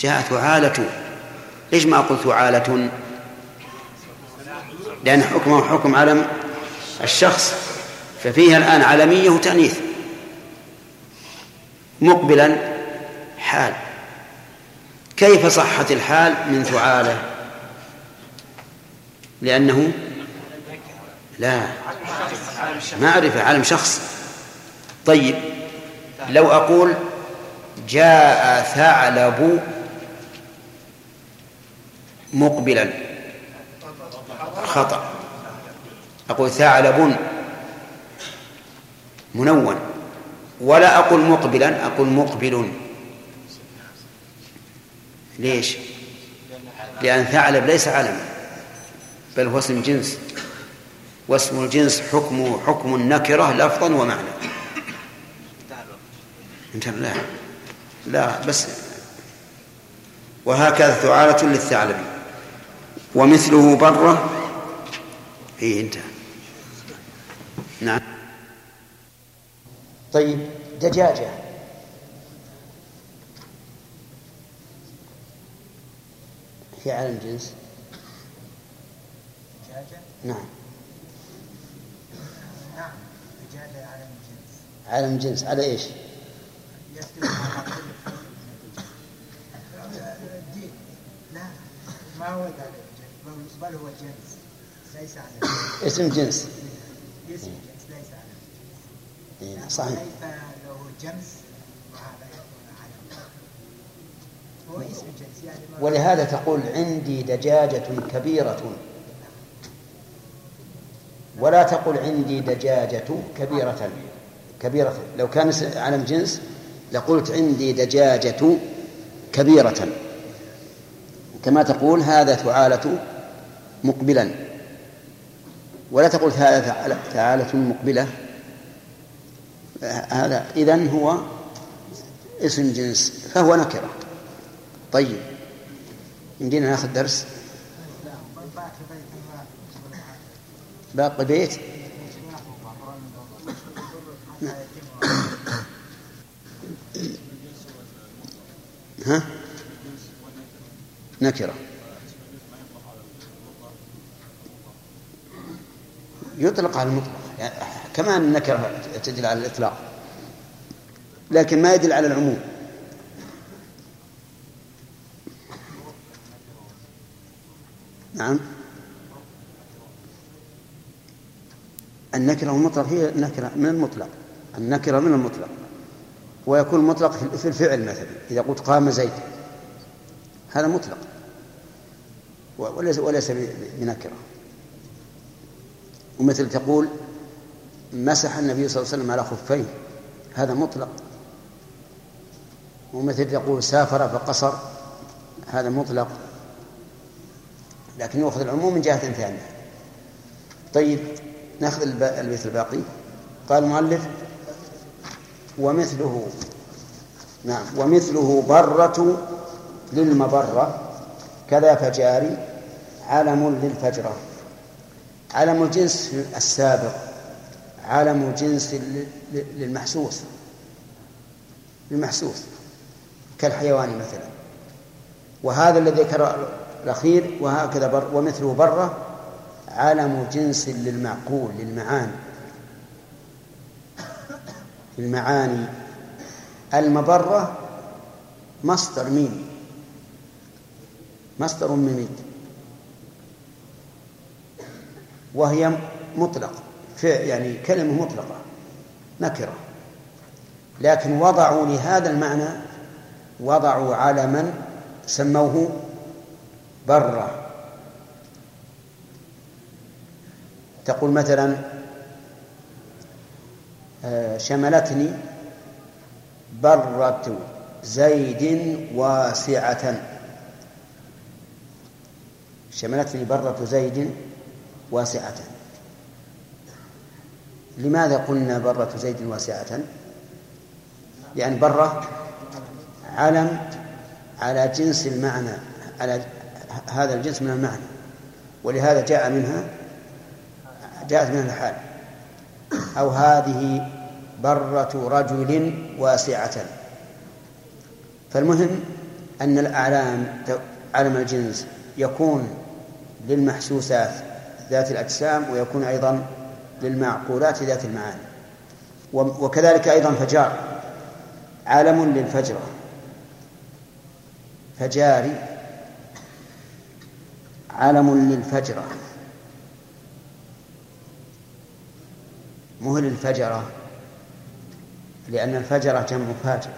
جاء ثعالة ليش ما أقول ثعالة لأن حكمه حكم علم الشخص ففيها الآن علمية وتأنيث. مقبلا حال. كيف صحت الحال من ثعالة لأنه لا. معرفة عالم شخص. طيب. لو أقول جاء ثعلب مقبلا. خطأ. أقول ثعلب منون. ولا أقول مقبلا أقول مقبل. ليش؟ لأن ثعلب ليس علما بل هو اسم جنس واسم الجنس حكمه حكم النكرة لفظا ومعنى. انتهى لا. لا بس وهكذا ثعالة للثعلب ومثله برة اي انتهى نعم. طيب دجاجة. في عالم جنس دجاجة؟ نعم. الدجاجة على الجنس. علم جنس على إيش؟ يختلف على كل فرد من الدين لا ما هو ذلك الجنس بل- بل هو جنس ليس على. اسم جنس. اسم الجنس ليس على صحيح. جنس هو اسم جنس يعني ما ولهذا تقول عندي دجاجة كبيرة. ولا تقل عندي دجاجة كبيرة. كبيرة. لو كان علم جنس لقلت عندي دجاجة كبيرة. كما تقول هذا ثعالة مقبلا. ولا تقول هذا ثعالة- مقبلة. هذا إذن هو اسم جنس فهو نكرة. طيب. يمدينا ناخذ درس؟ باقي بيت الله باقي بيت حتى يتم ها؟ نكرة. يطلق على المطلق. كمان النكرة تدل على الإطلاق. لكن ما يدل على العموم. نعم. النكرة والمطلق هي النكرة من المطلق. النكرة من المطلق. ويكون مطلق في الفعل مثلا إذا قلت قام زيد. هذا مطلق. وليس وليس بنكرة. ومثل تقول مسح النبي صلى الله عليه وسلم على خفيه. هذا مطلق. ومثل تقول سافر فقصر. هذا مطلق. لكن يؤخذ العموم من جهة ثانية. طيب نأخذ الب- البيت الباقي. قال المؤلف ومثله. نعم ومثله برة للمبرة كذا فجاري علم للفجرة. علم الجنس السابق علم جنس لل- لل- للمحسوس. للمحسوس كالحيوان مثلا. وهذا الذي ذكر الأخير وهكذا بر ومثله برة علم جنس للمعقول للمعاني. المعاني المبرة مصدر ميمي مصدر ميمي وهي مطلقة. يعني كلمة مطلقة نكرة. لكن وضعوا لهذا المعنى وضعوا علما سموه برة. تقول مثلا شملتني برة زيد واسعة. شملتني برة زيد واسعة. لماذا قلنا برة زيد واسعة؟ لأن برة علم على جنس المعنى على هذا الجنس من المعنى ولهذا جاء منها جاءت من الحال. أو هذه برة رجل واسعة. فالمهم أن الأعلام علم الجنس يكون للمحسوسات ذات الأجسام ويكون أيضا للمعقولات ذات المعاني. وكذلك أيضا فجار. علم للفجرة. فجاري. علم للفجرة. مهل الفجرة. لأن الفجرة جمع فاجر.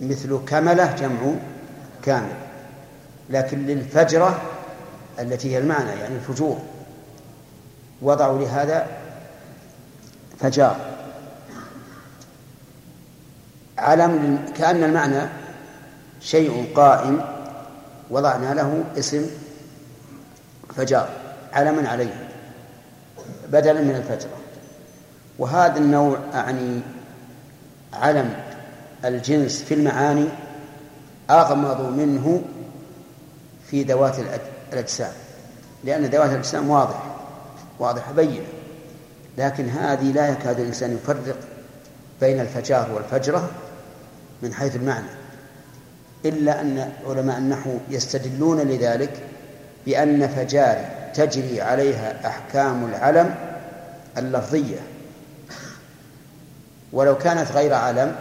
مثل كملة جمع كامل. لكن للفجرة التي هي المعنى يعني الفجور وضعوا لهذا فجار. علم كأن المعنى شيء قائم وضعنا له اسم فجار. علما عليه بدلا من الفجرة وهذا النوع أعني علم الجنس في المعاني أغمض منه في ذوات الأجسام لأن ذوات الأجسام واضح واضحة بينة لكن هذه لا يكاد الإنسان يفرق بين الفجار والفجرة من حيث المعنى إلا أن علماء النحو يستدلون لذلك بأن فجار تجري عليها أحكام العلم اللفظية. ولو كانت غير علم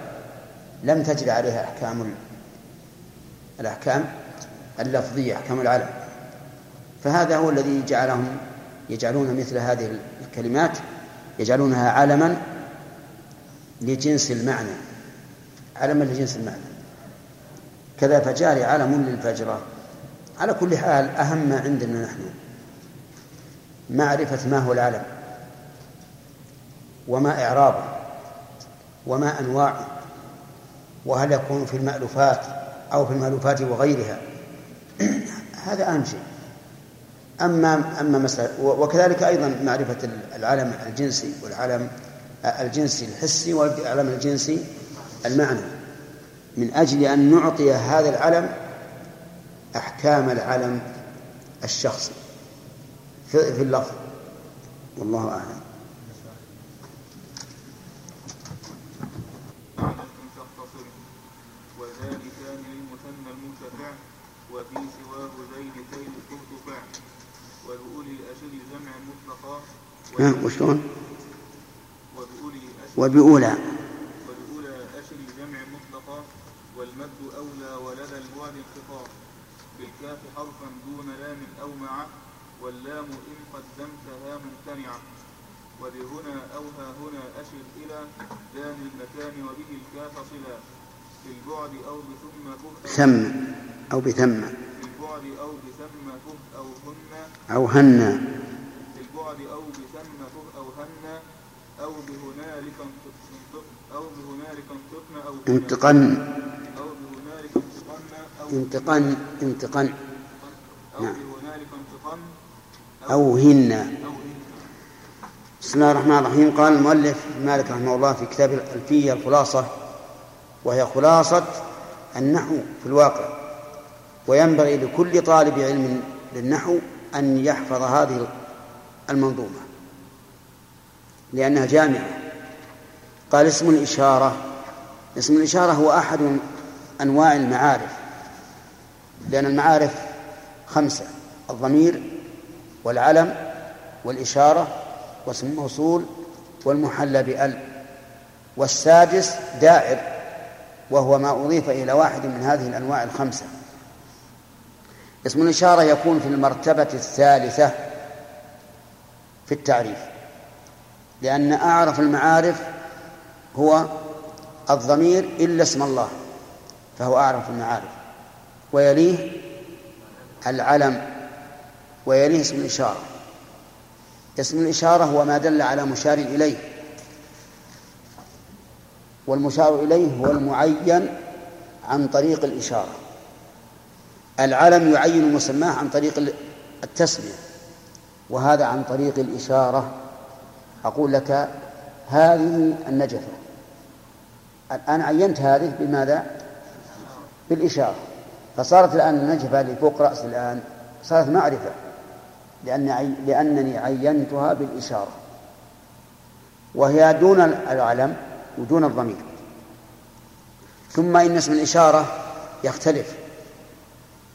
لم تجد عليها أحكام الأحكام اللفظية أحكام العلم فهذا هو الذي جعلهم يجعلون مثل هذه الكلمات يجعلونها علما لجنس المعنى علما لجنس المعنى. كذا فجار علم للفجرة على كل حال أهم ما عندنا نحن معرفة ما هو العلم وما إعرابه. وما أنواعه وهل يكون في المألوفات أو في المألوفات وغيرها. (clears throat) هذا أهم شيء. أما أما مسألة وكذلك أيضا معرفة العلم الجنسي والعلم الجنسي الحسي والعلم الجنسي المعنى. من أجل أن نعطي هذا العلم أحكام العلم الشخصي في اللفظ. والله أعلم. وفي سواه زين كيل ترتفع وبأولي الأشر جمع مطلقا. وشلون؟ وبأولي وبأولى. وبأولى أشر جمع مطلقا. والمد أولى ولدى البعد انقطاع. بالكاف حرفا دون لام أو معه واللام إن قدمتها ممتنعة وبهنا أو ها هنا أشر إلى. دان المكان وبه الكاف صلا. في البعد أو بثم كه ثم أو بثم. في البعد أو بثم كه أو هن. أو هنا في البعد أو بثم كه أو هن. أو بهنالك أو بهنالك انطقن أو انتقن. أو بهنالك انطقن أو انتقن. انتقن. أو نعم. بهنالك هن. أو هن. بسم الله الرحمن الرحيم. قال المؤلف مالك رحمه الله في كتاب الألفية الخلاصة وهي خلاصة النحو في الواقع وينبغي لكل طالب علم للنحو أن يحفظ هذه المنظومة لأنها جامعة. قال اسم الإشارة اسم الإشارة هو أحد أنواع المعارف لأن المعارف خمسة الضمير والعلم والإشارة واسم الموصول والمحلى بأل والسادس دائر. وهو ما أضيف إلى واحد من هذه الأنواع الخمسة. اسم الإشارة يكون في المرتبة الثالثة في التعريف لأن أعرف المعارف هو الضمير إلا اسم الله فهو أعرف المعارف ويليه العلم ويليه اسم الإشارة. اسم الإشارة هو ما دل على مشار إليه. والمشار إليه هو المعين عن طريق الإشارة العلم يعين مسماه عن طريق التسمية وهذا عن طريق الإشارة أقول لك هذه النجفة الآن عينت هذه بماذا؟ بالإشارة فصارت الآن النجفة اللي فوق رأس الآن صارت معرفة لأن. لأنني عينتها بالإشارة وهي دون العلم ودون الضمير. ثم إن اسم الإشارة يختلف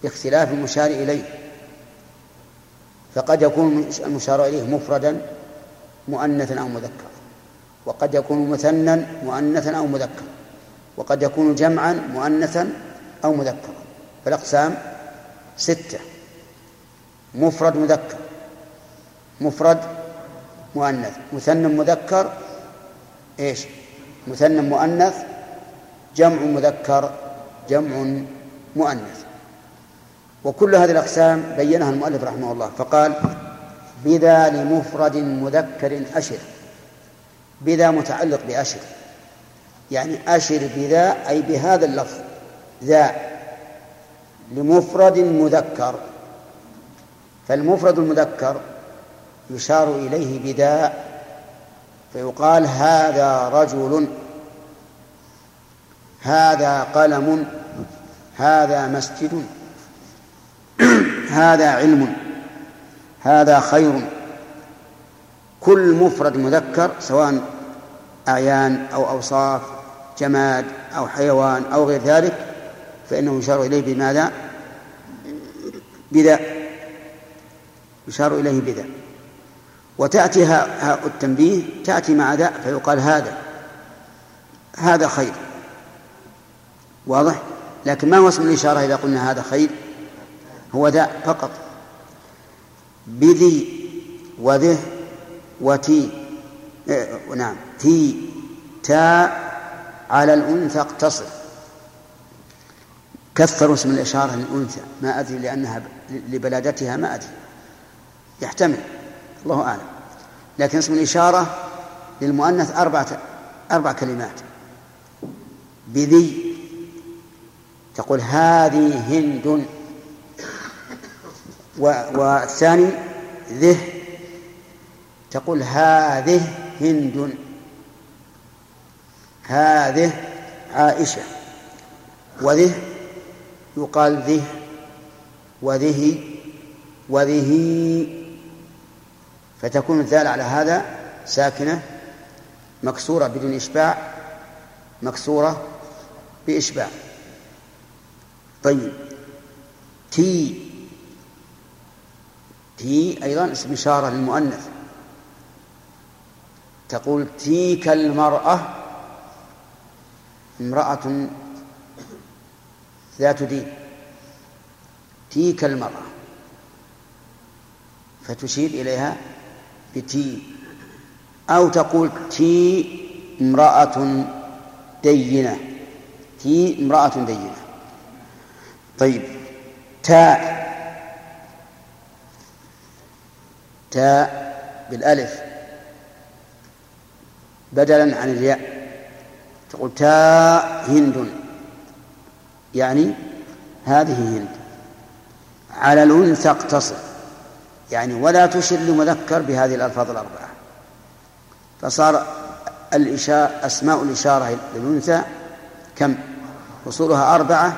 باختلاف المشار إليه. فقد يكون المشار إليه مفردا مؤنثا أو مذكرا. وقد يكون مثنى مؤنثا أو مذكرا. وقد يكون جمعا مؤنثا أو مذكرا. فالأقسام ستة. مفرد مذكر مفرد مؤنث. مثنى مذكر إيش؟ مثنى مؤنث جمع مذكر جمع مؤنث. وكل هذه الأقسام بينها المؤلف رحمه الله فقال بذا لمفرد مذكر أشر. بذا متعلق بأشر. يعني أشر بذا أي بهذا اللفظ ذا. لمفرد مذكر. فالمفرد المذكر يشار إليه بداء فيقال هذا رجل هذا قلم هذا مسجد هذا علم هذا خير. كل مفرد مذكر سواء أعيان أو أوصاف جماد أو حيوان أو غير ذلك فإنه يشار إليه بماذا؟ بذا. يشار إليه بذا. وتأتي هاء التنبيه تأتي مع ذا فيقال هذا. هذا خير. واضح؟ لكن ما هو اسم الإشارة إذا قلنا هذا خير؟ هو ذا فقط. بذي وذه وتي. إيه نعم. تي تاء على الأنثى اقتصر. كثروا اسم الإشارة للأنثى. ما أدري لأنها لبلادتها ما أدري. يحتمل. الله أعلم. لكن اسم الإشارة للمؤنث أربعة أربع كلمات. بذي تقول هذه هند. والثاني ذه تقول هذه هند. هذه عائشة. وذه يقال ذه. وذه. وذه فتكون الذال على هذا ساكنة مكسورة بدون إشباع مكسورة بإشباع. طيب. تي تي أيضا اسم إشارة للمؤنث. تقول تيك المرأة امرأة ذات دين. تيك المرأة. فتشير إليها بتي. أو تقول تي امرأة دينة. تي امرأة دينة. طيب. تاء تاء بالألف. بدلا عن الياء. تقول تاء هند. يعني هذه هند. على الأنثى اقتصر. يعني ولا تشر لمذكر بهذه الألفاظ الأربعة. فصار الإشاء أسماء الإشارة للأنثى كم؟ أصولها أربعة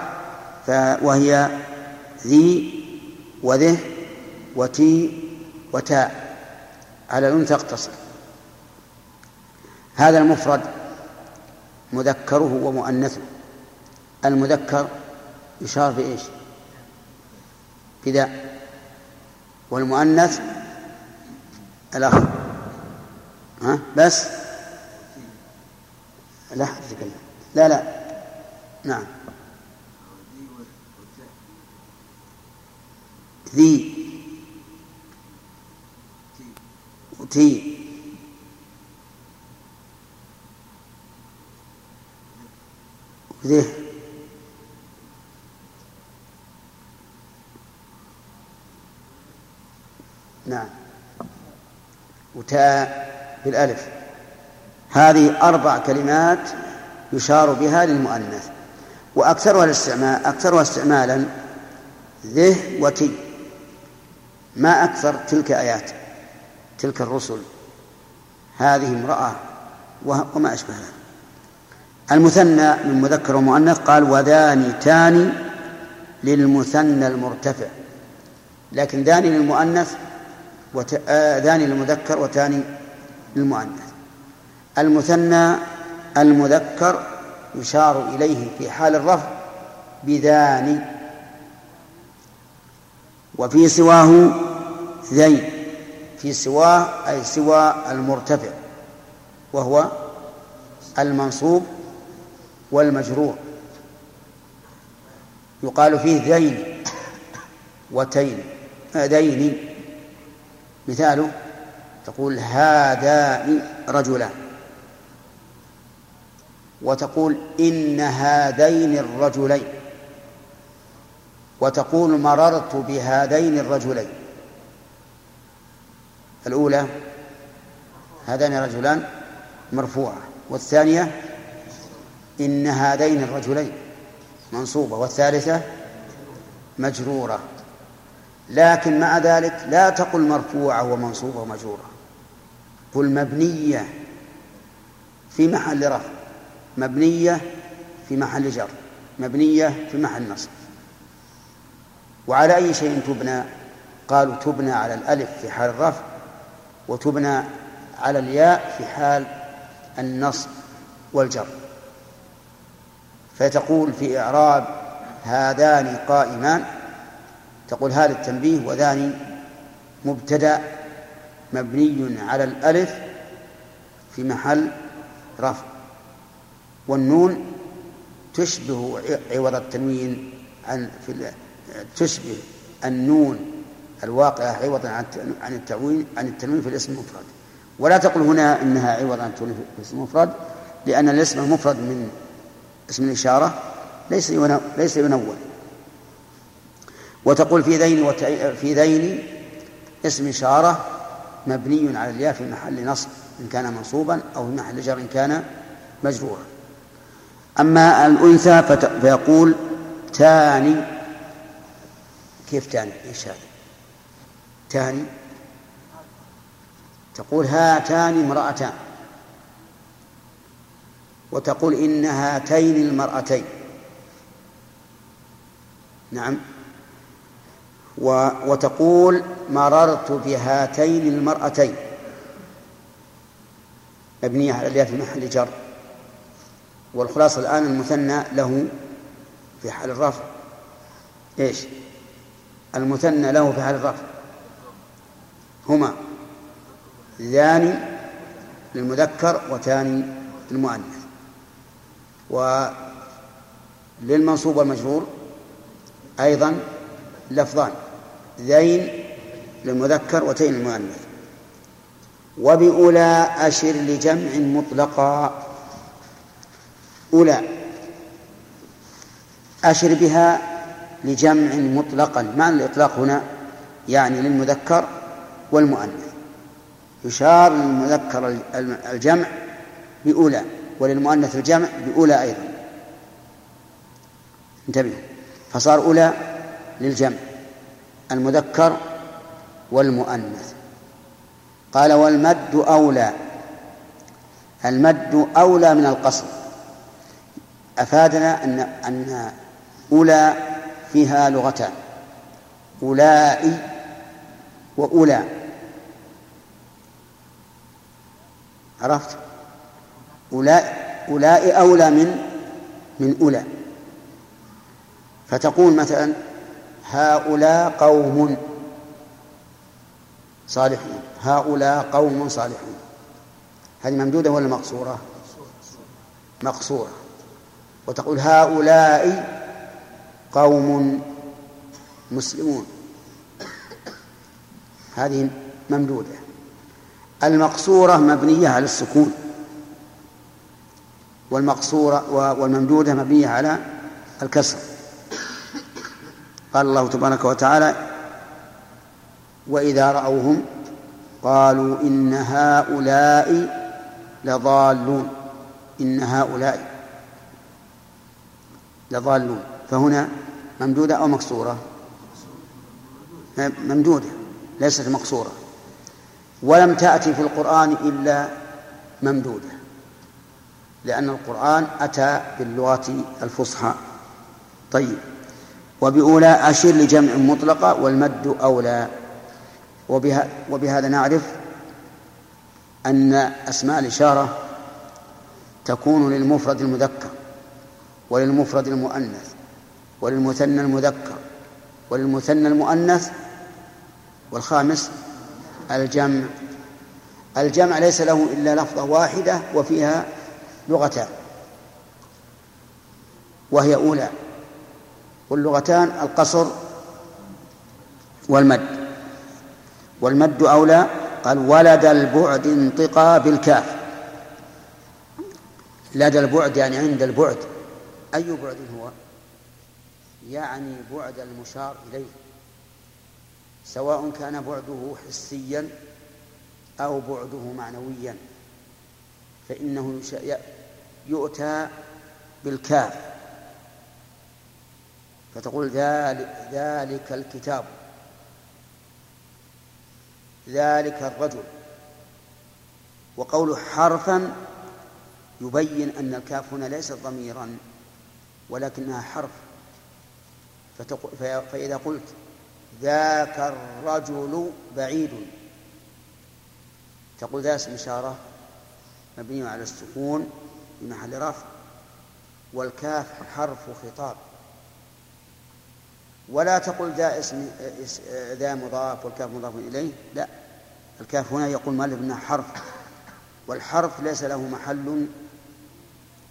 وهي ذي وذه وتي وتاء على الأنثى اقتصر. هذا المفرد مذكره ومؤنثه. المذكر يشار بإيش بذا والمؤنث الأخ. ها؟ بس؟ لا لا لا. نعم. ذي. وتي ذه نعم. وتاء بالألف. هذه أربع كلمات يشار بها للمؤنث. وأكثرها الاستعمال أكثرها استعمالا ذه وتي. ما أكثر تلك آيات تلك الرسل. هذه امرأة وما أشبه المثنى من مذكر ومؤنث قال وذان تاني للمثنى المرتفع لكن ذاني للمؤنث وت... آه للمذكر وتاني للمؤنث المثنى المذكر يشار إليه في حال الرفع بذاني وفي سواه ذين. في سواه أي سوى المرتفع وهو المنصوب والمجرور. يقال فيه ذين وتين ذين. مثاله تقول هذان رجلان وتقول إن هذين الرجلين وتقول مررت بهذين الرجلين الأولى هذان رجلان مرفوعة والثانية إن هذين الرجلين منصوبة والثالثة مجرورة لكن مع ذلك لا تقل مرفوعة ومنصوبة ومجرورة. قل مبنية في محل رفع مبنية في محل جر مبنية في محل نصب. وعلى أي شيء تبنى؟ قالوا تبنى على الألف في حال الرفع وتبنى على الياء في حال النصب والجر. فتقول في إعراب هذان قائمان تقول هذا التنبيه وذاني مبتدأ مبني على الألف في محل رفع. والنون تشبه عوض التنوين عن في تشبه النون الواقعة عوضا عن التنوين عن التنوين في الاسم المفرد. ولا تقل هنا إنها عوض عن التنوين في الاسم المفرد لأن الاسم المفرد من اسم الإشارة ليس ليس ينون وتقول في ذين في ذين اسم إشارة مبني على الياء في محل نصب إن كان منصوبا أو في محل جر إن كان مجرورا. أما الأنثى فيقول تاني. كيف تاني؟ إيش هذا تاني. تقول هاتان امرأتان. وتقول إن هاتين المرأتين. نعم. وتقول مررت بهاتين المرأتين. مبنية على الياء في محل جر. والخلاصة الآن المثنى له في حال الرفع إيش؟ المثنى له في حال الرفع هما ذاني للمذكر وثاني للمؤنث. وللمنصوب والمجرور أيضا لفظان ذين للمذكر وتين للمؤنث. وبأولى أشر لجمع مطلقا. أولى أشر بها لجمع مطلقا. معنى الإطلاق هنا؟ يعني للمذكر والمؤنث. يشار للمذكر الجمع بأولى وللمؤنث الجمع بأولى أيضا. انتبه. فصار أولى للجمع المذكر والمؤنث. قال والمد أولى. المد أولى من القصر. أفادنا أن أن أولى فيها لغتان أولئي وأولى. عرفت؟ أولئي أولى من من أولى. فتقول مثلا هؤلاء قوم صالحون هؤلاء قوم صالحون هذه ممدودة ولا مقصورة؟ مقصورة. وتقول هؤلاء قوم مسلمون. هذه ممدودة. المقصورة مبنية على السكون. والمقصورة والممدودة مبنية على الكسر. قال الله تبارك وتعالى وإذا رأوهم قالوا إن هؤلاء لضالون إن هؤلاء لضالون. فهنا ممدودة أو مكسورة؟ ممدودة ليست مقصورة ولم تأتي في القرآن إلا ممدودة لأن القرآن أتى باللغة الفصحى. طيب. وبأولى أشر لجمع مطلقة والمد أولى. وبها وبهذا نعرف أن أسماء الإشارة تكون للمفرد المذكر وللمفرد المؤنث وللمثنى المذكر وللمثنى المؤنث والخامس الجمع. الجمع ليس له إلا لفظة واحدة وفيها لغتان. وهي أولى. واللغتان القصر والمد. والمد أولى قال ولد البعد انطقا بالكاف. لدى البعد يعني عند البعد. أي بعد هو؟ يعني بعد المشار إليه. سواء كان بعده حسيا أو بعده معنويا. فإنه يؤتى بالكاف. فتقول ذلك, ذلك الكتاب. ذلك الرجل. وقول حرفا يبين أن الكاف هنا ليست ضميرا ولكنها حرف. فإذا قلت ذاك الرجل بعيد. تقول ذا اسم إشارة مبني على السكون في محل رفع والكاف حرف خطاب. ولا تقل ذا اسم ذا مضاف والكاف مضاف إليه لا. الكاف هنا يقول مؤلف إنها حرف والحرف ليس له محل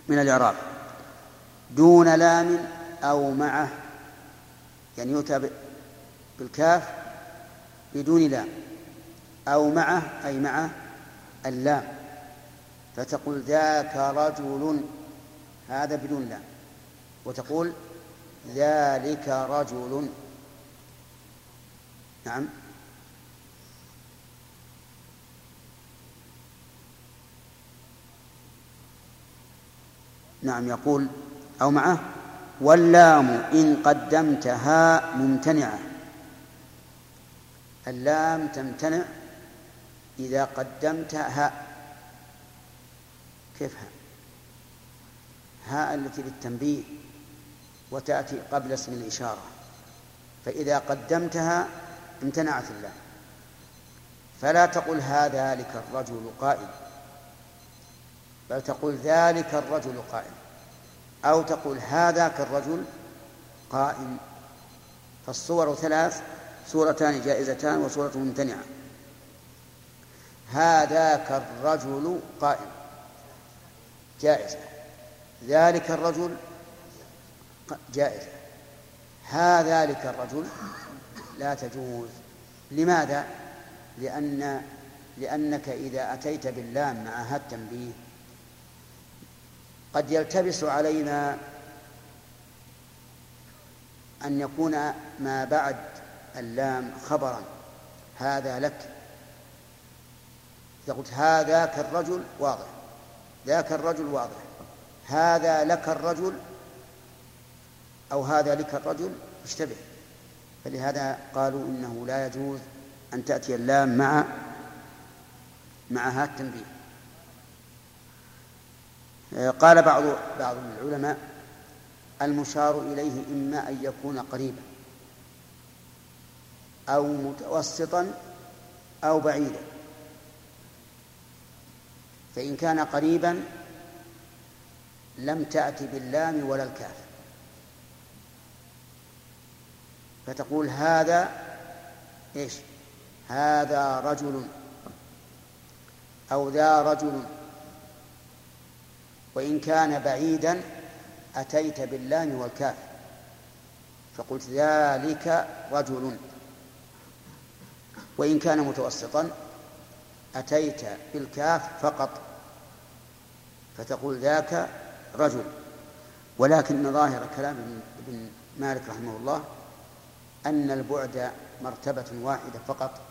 من الإعراب. دون لام أو معه يعني يؤتى بالكاف بدون لام. أو معه أي معه اللام. فتقول ذاك رجل هذا بدون لام. وتقول ذلك رجل. نعم. نعم يقول أو معه واللام إن قدمتها ممتنعة. اللام تمتنع إذا قدمتها. كيف ها هاء التي للتنبيه. وتأتي قبل اسم الإشارة. فإذا قدمتها امتنعت اللام فلا تقل هذا ذلك الرجل قائم بل تقول ذلك الرجل قائم أو تقول هذاك الرجل قائم فالصور ثلاث صورتان جائزتان وصورة ممتنعة. هذاك الرجل قائم جائزة. ذلك الرجل جائزة. هذا ذلك الرجل لا تجوز. لماذا؟ لأن لأنك إذا أتيت باللام مع هذا التنبيه قد يلتبس علينا أن يكون ما بعد اللام خبرا. هذا لك. إذا قلت هذاك الرجل واضح. ذاك الرجل واضح. هذا لك الرجل أو هذا لك الرجل اشتبه. فلهذا قالوا إنه لا يجوز أن تأتي اللام مع مع هذا التنبيه. قال بعض بعض العلماء المشار إليه إما أن يكون قريبا أو متوسطا أو بعيدا. فإن كان قريبا لم تأت باللام ولا الكاف. فتقول هذا إيش؟ هذا رجل أو ذا رجل. وإن كان بعيدا أتيت باللام والكاف. فقلت ذلك رجل. وإن كان متوسطا أتيت بالكاف فقط. فتقول ذاك رجل. ولكن ظاهر كلام ابن مالك رحمه الله أن البعد مرتبة واحدة فقط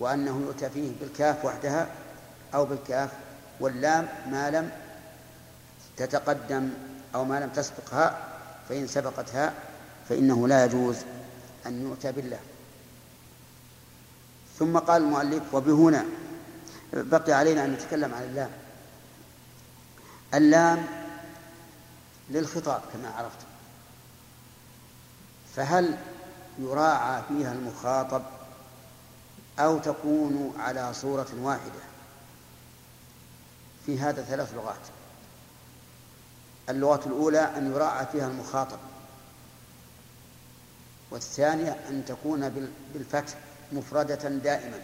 وأنه يؤتى فيه بالكاف وحدها أو بالكاف واللام ما لم تتقدم أو ما لم تسبقها فإن سبقتها فإنه لا يجوز أن يؤتى بالله. ثم قال المؤلف وبهنا بقي علينا أن نتكلم عن اللام. اللام للخطاب كما عرفت. فهل يراعى فيها المخاطب أو تكون على صورة واحدة؟ في هذا ثلاث لغات. اللغة الأولى أن يراعى فيها المخاطب. والثانية أن تكون بالفتح مفردة دائما.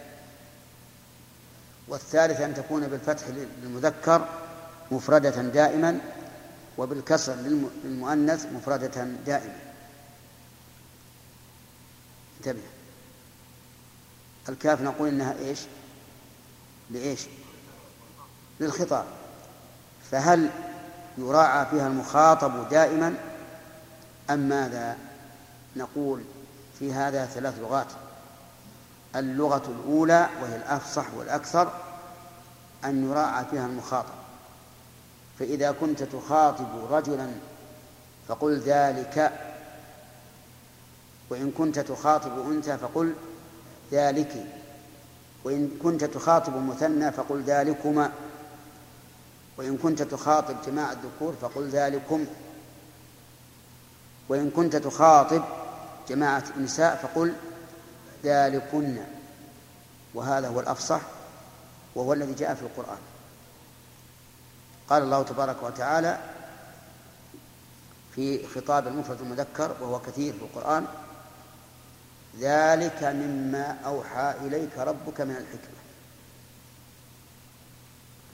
والثالثة أن تكون بالفتح للمذكر مفردة دائما. وبالكسر للمؤنث مفردة دائما. انتبه. الكاف نقول إنها إيش؟ لايش؟ للخطاب. فهل يراعى فيها المخاطب دائما؟ أم ماذا نقول في هذا ثلاث لغات؟ اللغة الأولى وهي الأفصح والأكثر أن يراعى فيها المخاطب. فإذا كنت تخاطب رجلا فقل ذلك وإن كنت تخاطب أنثى فقل ذلك. وإن كنت تخاطب مثنى فقل ذلكما. وإن كنت تخاطب جماعة الذكور فقل ذلكم. وإن كنت تخاطب جماعة النساء فقل ذلكن. وهذا هو الأفصح وهو الذي جاء في القرآن. قال الله تبارك وتعالى في خطاب المفرد المذكر وهو كثير في القرآن ذلك مما أوحى إليك ربك من الحكمة.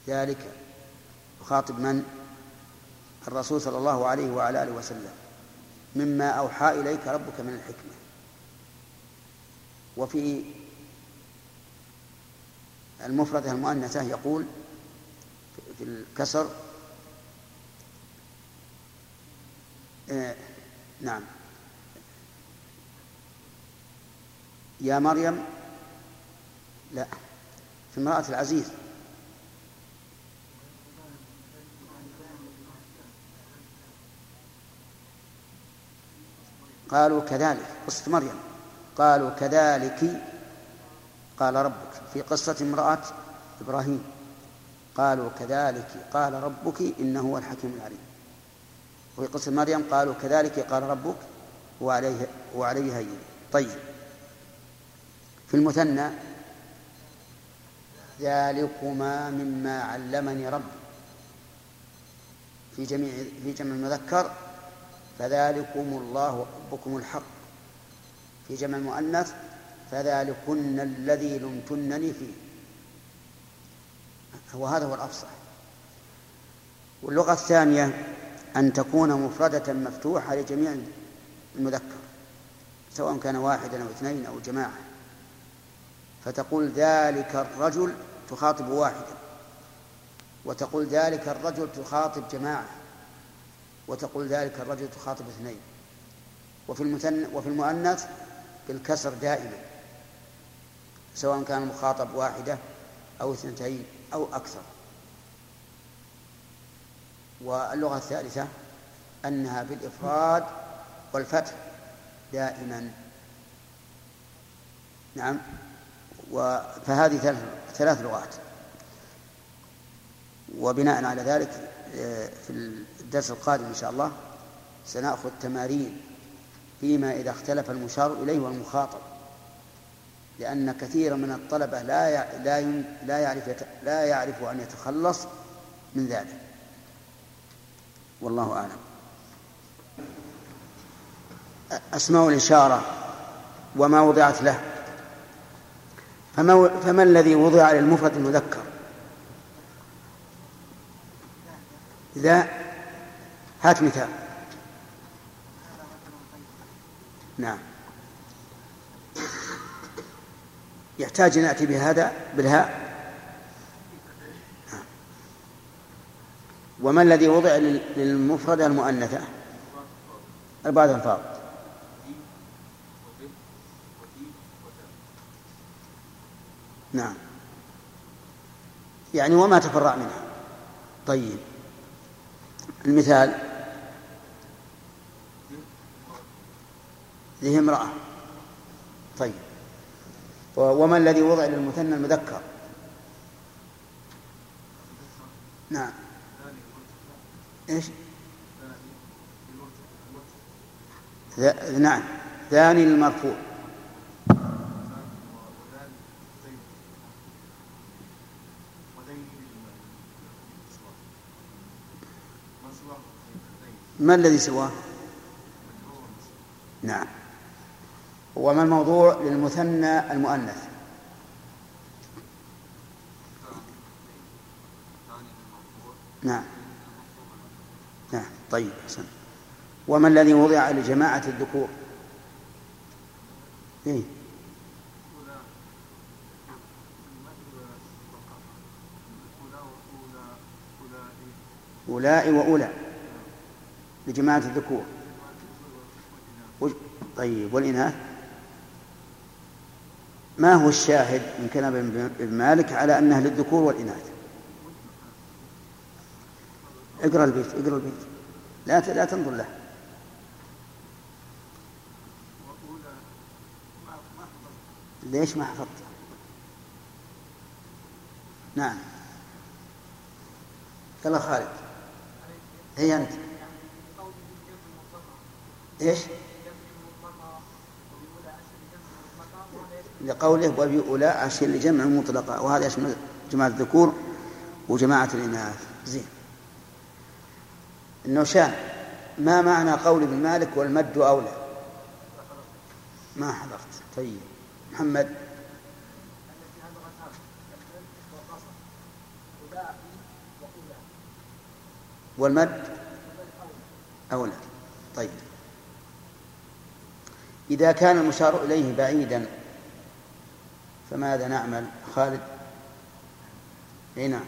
ذلك. يخاطب من؟ الرسول صلى الله عليه وعلى آله وسلم. مما أوحى إليك ربك من الحكمة. وفي المفردة المؤنثة يقول في الكسر آه نعم. يا مريم؟ لا. في امرأة العزيز. قالوا كذلك. قصة مريم. قالوا كذلك. قال ربك. في قصة امرأة إبراهيم. قالوا كذلك. قال ربك إنه هو الحكيم العليم. وفي قصة مريم قالوا كذلك. قال ربك. وعليه وعليه هين طيب. في المثنى ذلكما مما علمني ربي. في جميع في جمع المذكر فذلكم الله ربكم الحق. في جمع المؤنث فذلكن الذي لمتنني فيه. وهذا هو الأفصح. واللغة الثانية أن تكون مفردة مفتوحة لجميع المذكر سواء كان واحدا أو اثنين أو جماعة. فتقول ذلك الرجل تخاطب واحدا وتقول ذلك الرجل تخاطب جماعة وتقول ذلك الرجل تخاطب اثنين. وفي المثنى وفي المؤنث بالكسر دائما سواء كان المخاطب واحدة أو اثنتين أو أكثر. واللغة الثالثة أنها بالإفراد والفتح دائما. نعم. فهذه ثلاث لغات. وبناء على ذلك آه، في الدرس القادم إن شاء الله سنأخذ تمارين فيما إذا اختلف المشار إليه والمخاطب. لأن كثيرا من الطلبة لا لا لا يعرف لا يعرف أن يتخلص من ذلك. والله أعلم. أسماء الإشارة وما وضعت له. فما, فما الذي وضع للمفرد المذكر؟ إذا هات مثال. نعم. يحتاج أن نأتي بهذا بالهاء؟ نعم. وما الذي وضع للمفردة المؤنثة؟ أربعة ألفاظ. نعم. يعني وما تفرع منها. طيب. المثال. ذي امرأة. طيب. وما الذي وضع للمثنى المذكر؟ نعم. إيش؟ نعم. ثاني المرفوع. ما الذي سواه؟ نعم. وما الموضوع للمثنى المؤنث؟ نعم. نعم. طيب حسن وما الذي وضع لجماعة الذكور؟ إيه؟ أولئك وأولى لجماعة الذكور. طيب والإناث؟ ما هو الشاهد من كلام ابن مالك على أنها للذكور والإناث؟ اقرأ البيت اقرأ البيت. لا لا تنظر له. ليش ما حفظت؟ نعم. يلا خالد. هي أنت. إيش؟ لقوله وبأولى عشر لجمع مطلقة وهذا يشمل جماعة الذكور وجماعة الإناث. زين. النوشان ما معنى قول ابن مالك والمد أولى؟ ما حضرت. طيب. محمد. والمد أولى. طيب. إذا كان المشار إليه بعيدا فماذا نعمل؟ خالد؟ أي نعم.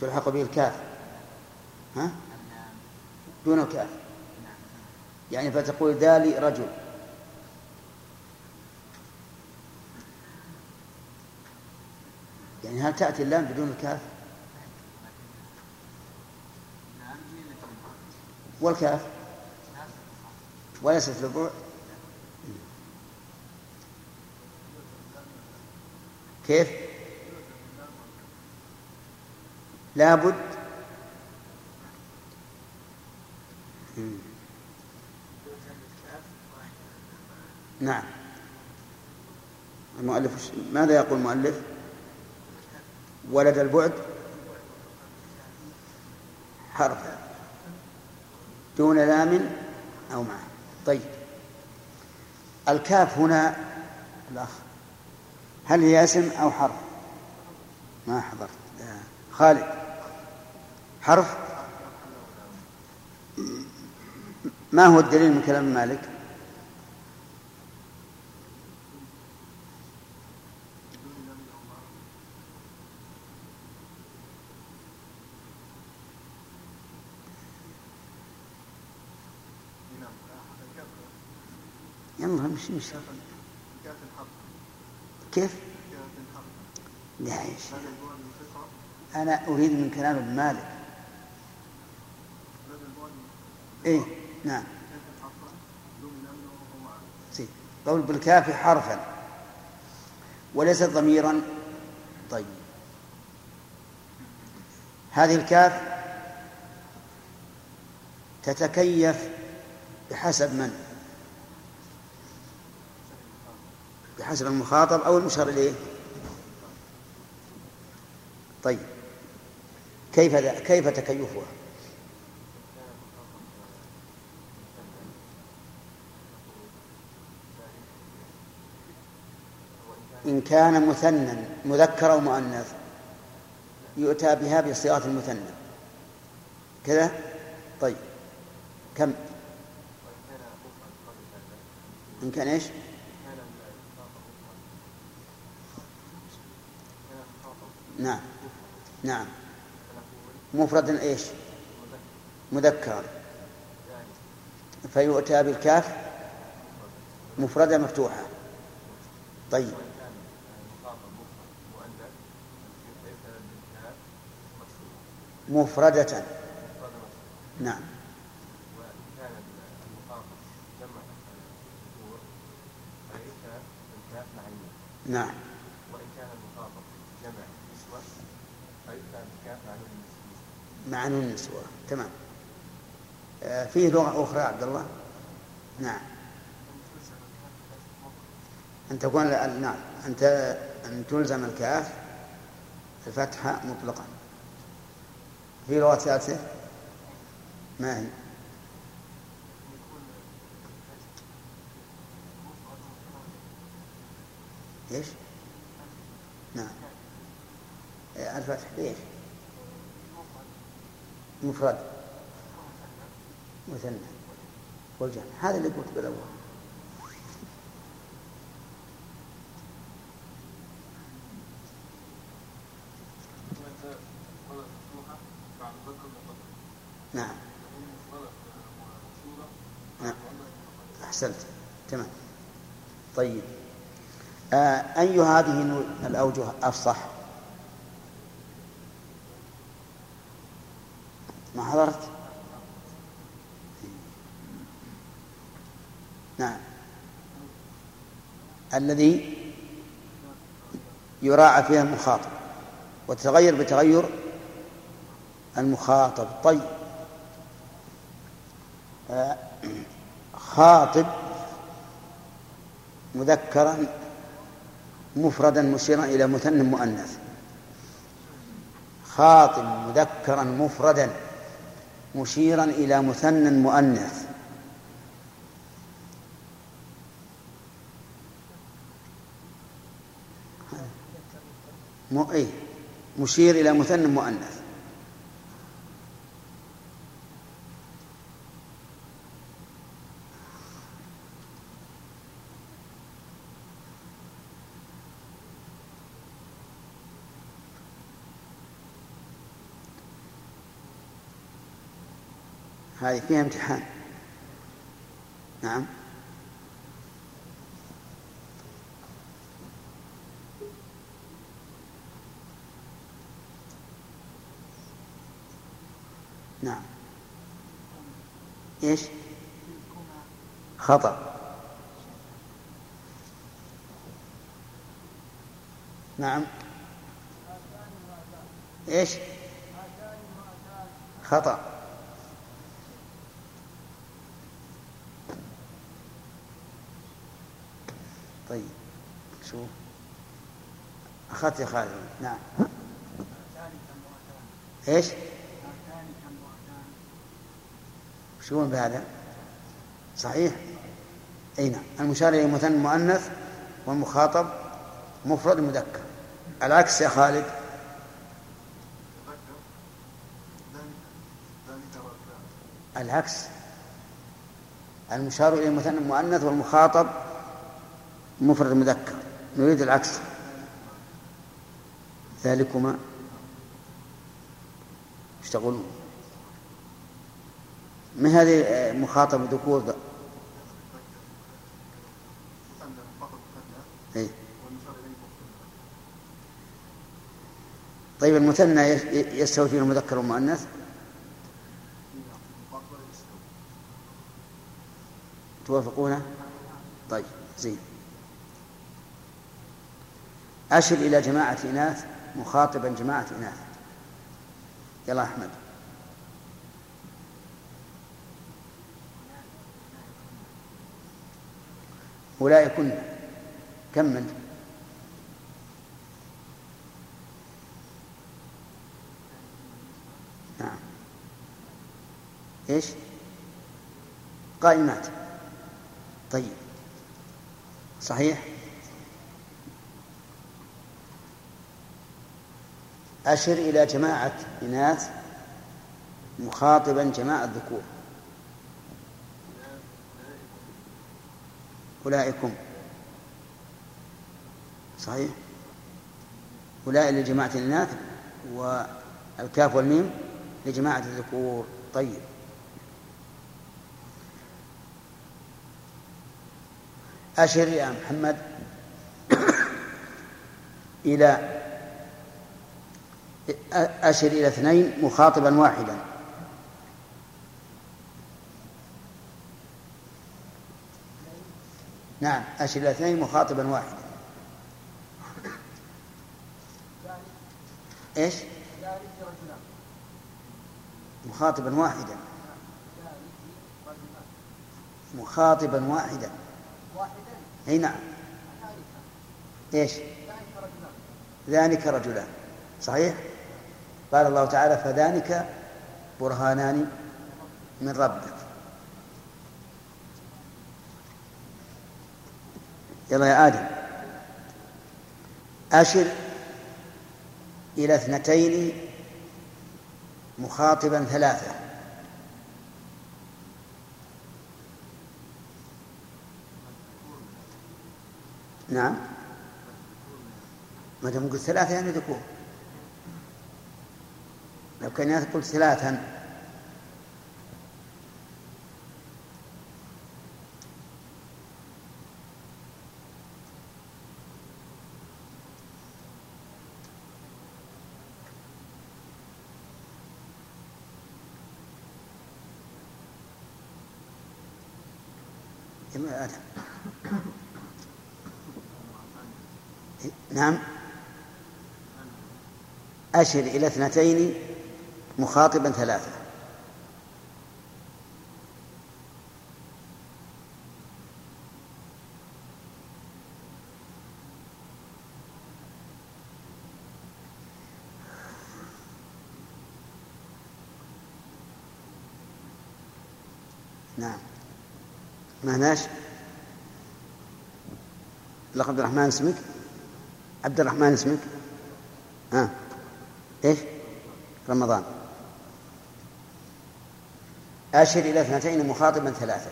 تلحق به الكاف. ها؟ دون الكاف. يعني فتقول ذالي رجل. يعني هل تأتي اللام بدون الكاف؟ والكاف وليست للبعد كيف؟ لابد. نعم. المؤلف ماذا يقول المؤلف؟ ولد البعد؟ حرف. دون لام أو معه طيب. الكاف هنا الأخ هل هي اسم أو حرف؟ ما حضرت. لا. خالد. حرف؟ ما هو الدليل من كلام مالك؟ يلا كاف الحق كيف؟ لا يا أنا أريد من كلام ابن مالك. إيه نعم. قول بالكاف حرفا. وليست ضميرا؟ طيب. هذه الكاف تتكيف بحسب من؟ بحسب المخاطب أو المشار إليه. طيب. كيف ذا- كيف تكيفها؟ إن كان مثنى مذكر أو مؤنث يؤتى بها بصيغة المثنى. كذا؟ طيب. كم؟ إن كان إيش؟ نعم. نعم. مفردا إيش؟ مذكرا فيؤتى بالكاف مفردة مفتوحة. طيب. مفردة. نعم. نعم. وإن كان المخاطب جمع نسوة بالكاف مع نون النسوة مع نون النسوة تمام. آه، فيه لغة أخرى يا عبد الله؟ نعم. أن تكون نعم. أنت أن تلزم الكاف الفتحة مطلقا. في لغة ثالثة؟ ما هي؟ إيش؟ نعم. آه، الفتح ليش؟ مفرد. مثنى. والجمع. هذا اللي قلت بالأول وأنت قلت مفتوحة مع مذكر مقدم نعم لكن مفردة ومكسورة نعم أحسنت تمام طيب آه أي هذه الأوجه أفصح؟ ما حضرت؟ نعم. الذي يراعى فيها المخاطب وتتغير بتغير المخاطب. طيب. آه، خاطب مذكرا مفردا مشيرا إلى مثنى مؤنث. خاطب مذكرا مفردا مشيرا إلى مثنى مؤنث. م... إيه؟ مشير إلى مثنى مؤنث. هذه فيها امتحان. نعم. نعم. إيش؟ خطأ. نعم. إيش؟ خطأ. طيب شو أخذت يا خالد نعم إيش؟ شو بهذا؟ صحيح؟ أي نعم المشار إلى مثنى مؤنث والمخاطب مفرد مذكر العكس يا خالد العكس المشار إلى مثنى مؤنث والمخاطب مفرد مذكر نريد العكس. ذلكما إيش تقولون؟ ما هذه مخاطب ذكور إيه؟ طيب المثنى يستوي فيه المذكر والمؤنث توافقونه طيب زين. أشر إلى جماعة إناث مخاطبا جماعة إناث. يلا أحمد. أولئكن كمل نعم. إيش؟ قائمات. طيب. صحيح؟ أشر إلى جماعة إناث مخاطبا جماعة ذكور أولئكم. صحيح؟ أولئك لجماعة الإناث والكاف والميم لجماعة الذكور. طيب. أشر يا محمد إلى أشر إلى اثنين مخاطبا واحدا. نعم أشر إلى اثنين مخاطبا واحدا. إيش؟ مخاطبا واحدا. مخاطبا واحدا. إي نعم. إيش؟ ذلك رجلان. صحيح؟ قال الله تعالى فذلك برهانان من ربك. يلا يا آدم. أشر إلى اثنتين مخاطبا ثلاثة. نعم. ما دام قلت ثلاثة يعني ذكور. لو كان يقول ثلاثا. نعم. أشر إلى اثنتين. مخاطبا ثلاثة. نعم. معناش لقب عبد الرحمن اسمك؟ عبد الرحمن اسمك؟ ها؟ آه. إيش؟ رمضان. أشر إلى اثنتين مخاطبا ثلاثة.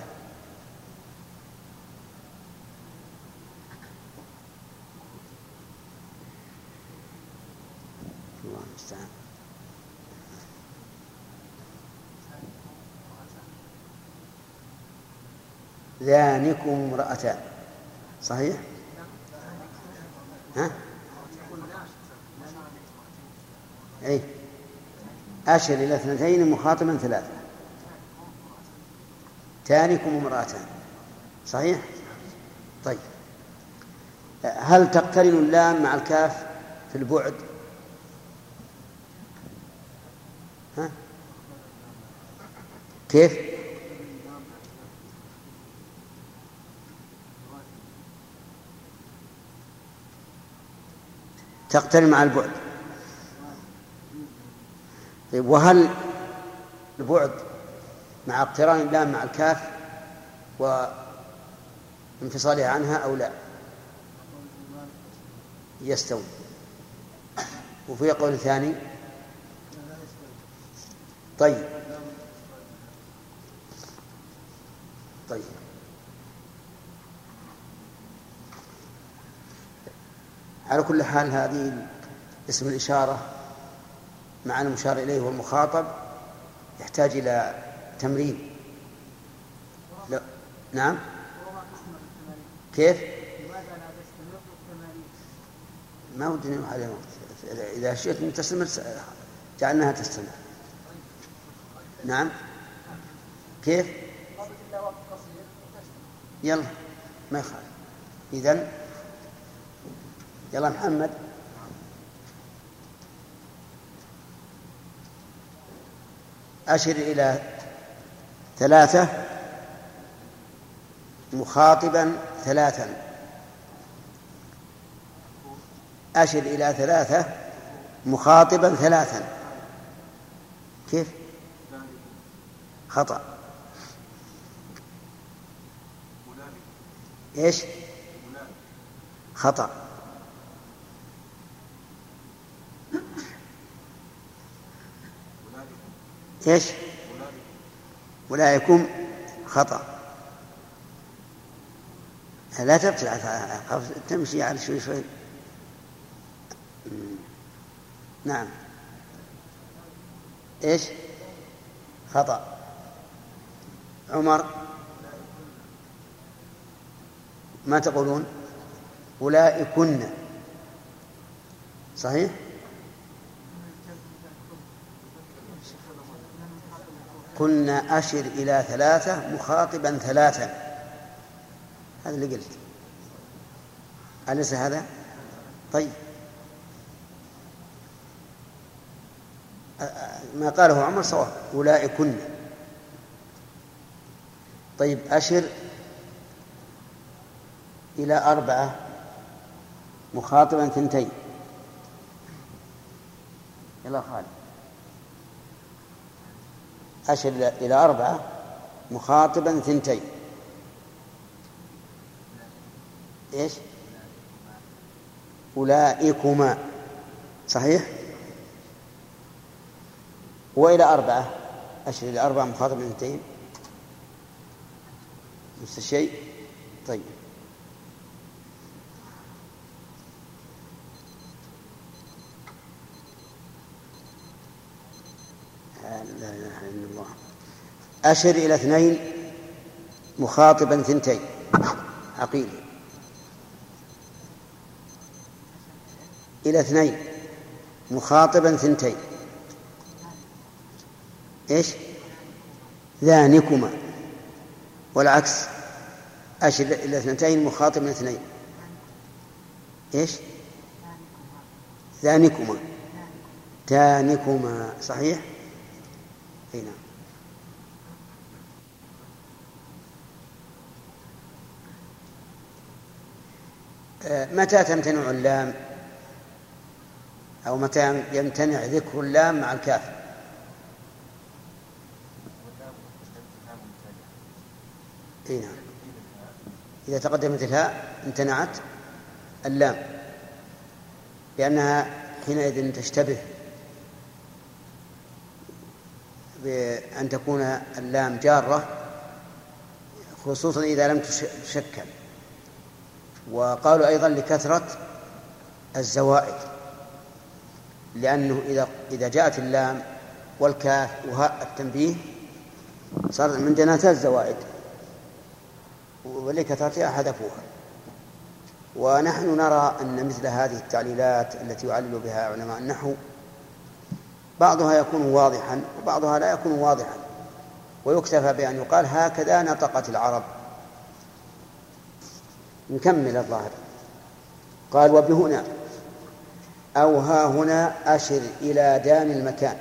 ذانكم امرأتان. صحيح؟ ها؟ أي أشر إلى اثنتين مخاطبا ثلاثة. تانكم امرأتان صحيح؟ طيب هل تقترن اللام مع الكاف في البعد؟ ها؟ كيف؟ تقترن مع البعد طيب وهل البعد مع اقتران اللام مع الكاف وانفصالها عنها أو لا؟ يستوي. وفي قول ثاني؟ طيب. طيب. على كل حال هذه اسم الإشارة مع المشار إليه والمخاطب يحتاج إلى تمرين لا. نعم. كيف؟ ما ودي نروح عليها وقت إذا شئت أن تستمر جعلناها تستمر. نعم. كيف؟ يلا. ما يخالف. إذن يلا محمد. أشر إلى ثلاثة مخاطبا ثلاثا أشر إلى ثلاثة مخاطبا ثلاثا كيف؟ خطأ إيش؟ خطأ إيش؟ أولئكم خطأ. لا تبتلع تمشي على شوي شوي. نعم. إيش؟ خطأ. عمر؟ ما تقولون؟ أولئكن. صحيح؟ كنا أشر إلى ثلاثة مخاطبا ثلاثا. هذا اللي قلت. أليس هذا؟ طيب. ما قاله عمر صواب. أولئكن. طيب أشر إلى أربعة مخاطبا ثنتين. يلا خالد. أشر إلى أربعة مخاطبا ثنتين. إيش؟ أولئكما. صحيح؟ وإلى أربعة. أشر إلى أربعة مخاطبا ثنتين. نفس الشيء؟ طيب. لا إله إلا الله. اشر إلى اثنين مخاطبا ثنتين. عقيل إلى اثنين مخاطبا ثنتين. إيش؟ ذانكما. والعكس. أشر إلى اثنتين مخاطبا اثنين. إيش؟ ذانكما. تانكما صحيح؟ اي نعم. متى تمتنع اللام؟ أو متى يمتنع ذكر اللام مع الكاف اي نعم. إذا تقدمت الهاء امتنعت اللام لأنها حينئذ تشتبه بأن تكون اللام جارة خصوصا إذا لم تشكل. وقالوا أيضا لكثرة الزوائد لأنه إذا إذا جاءت اللام والكاف وهاء التنبيه صار من جناتها الزوائد ولكثرتها حذفوها ونحن نرى أن مثل هذه التعليلات التي يعلل بها علماء النحو بعضها يكون واضحا وبعضها لا يكون واضحا. ويكتفى بأن يقال هكذا نطقت العرب. نكمل الظاهر. قال وبهنا أو ها هنا أشر إلى دام المكان.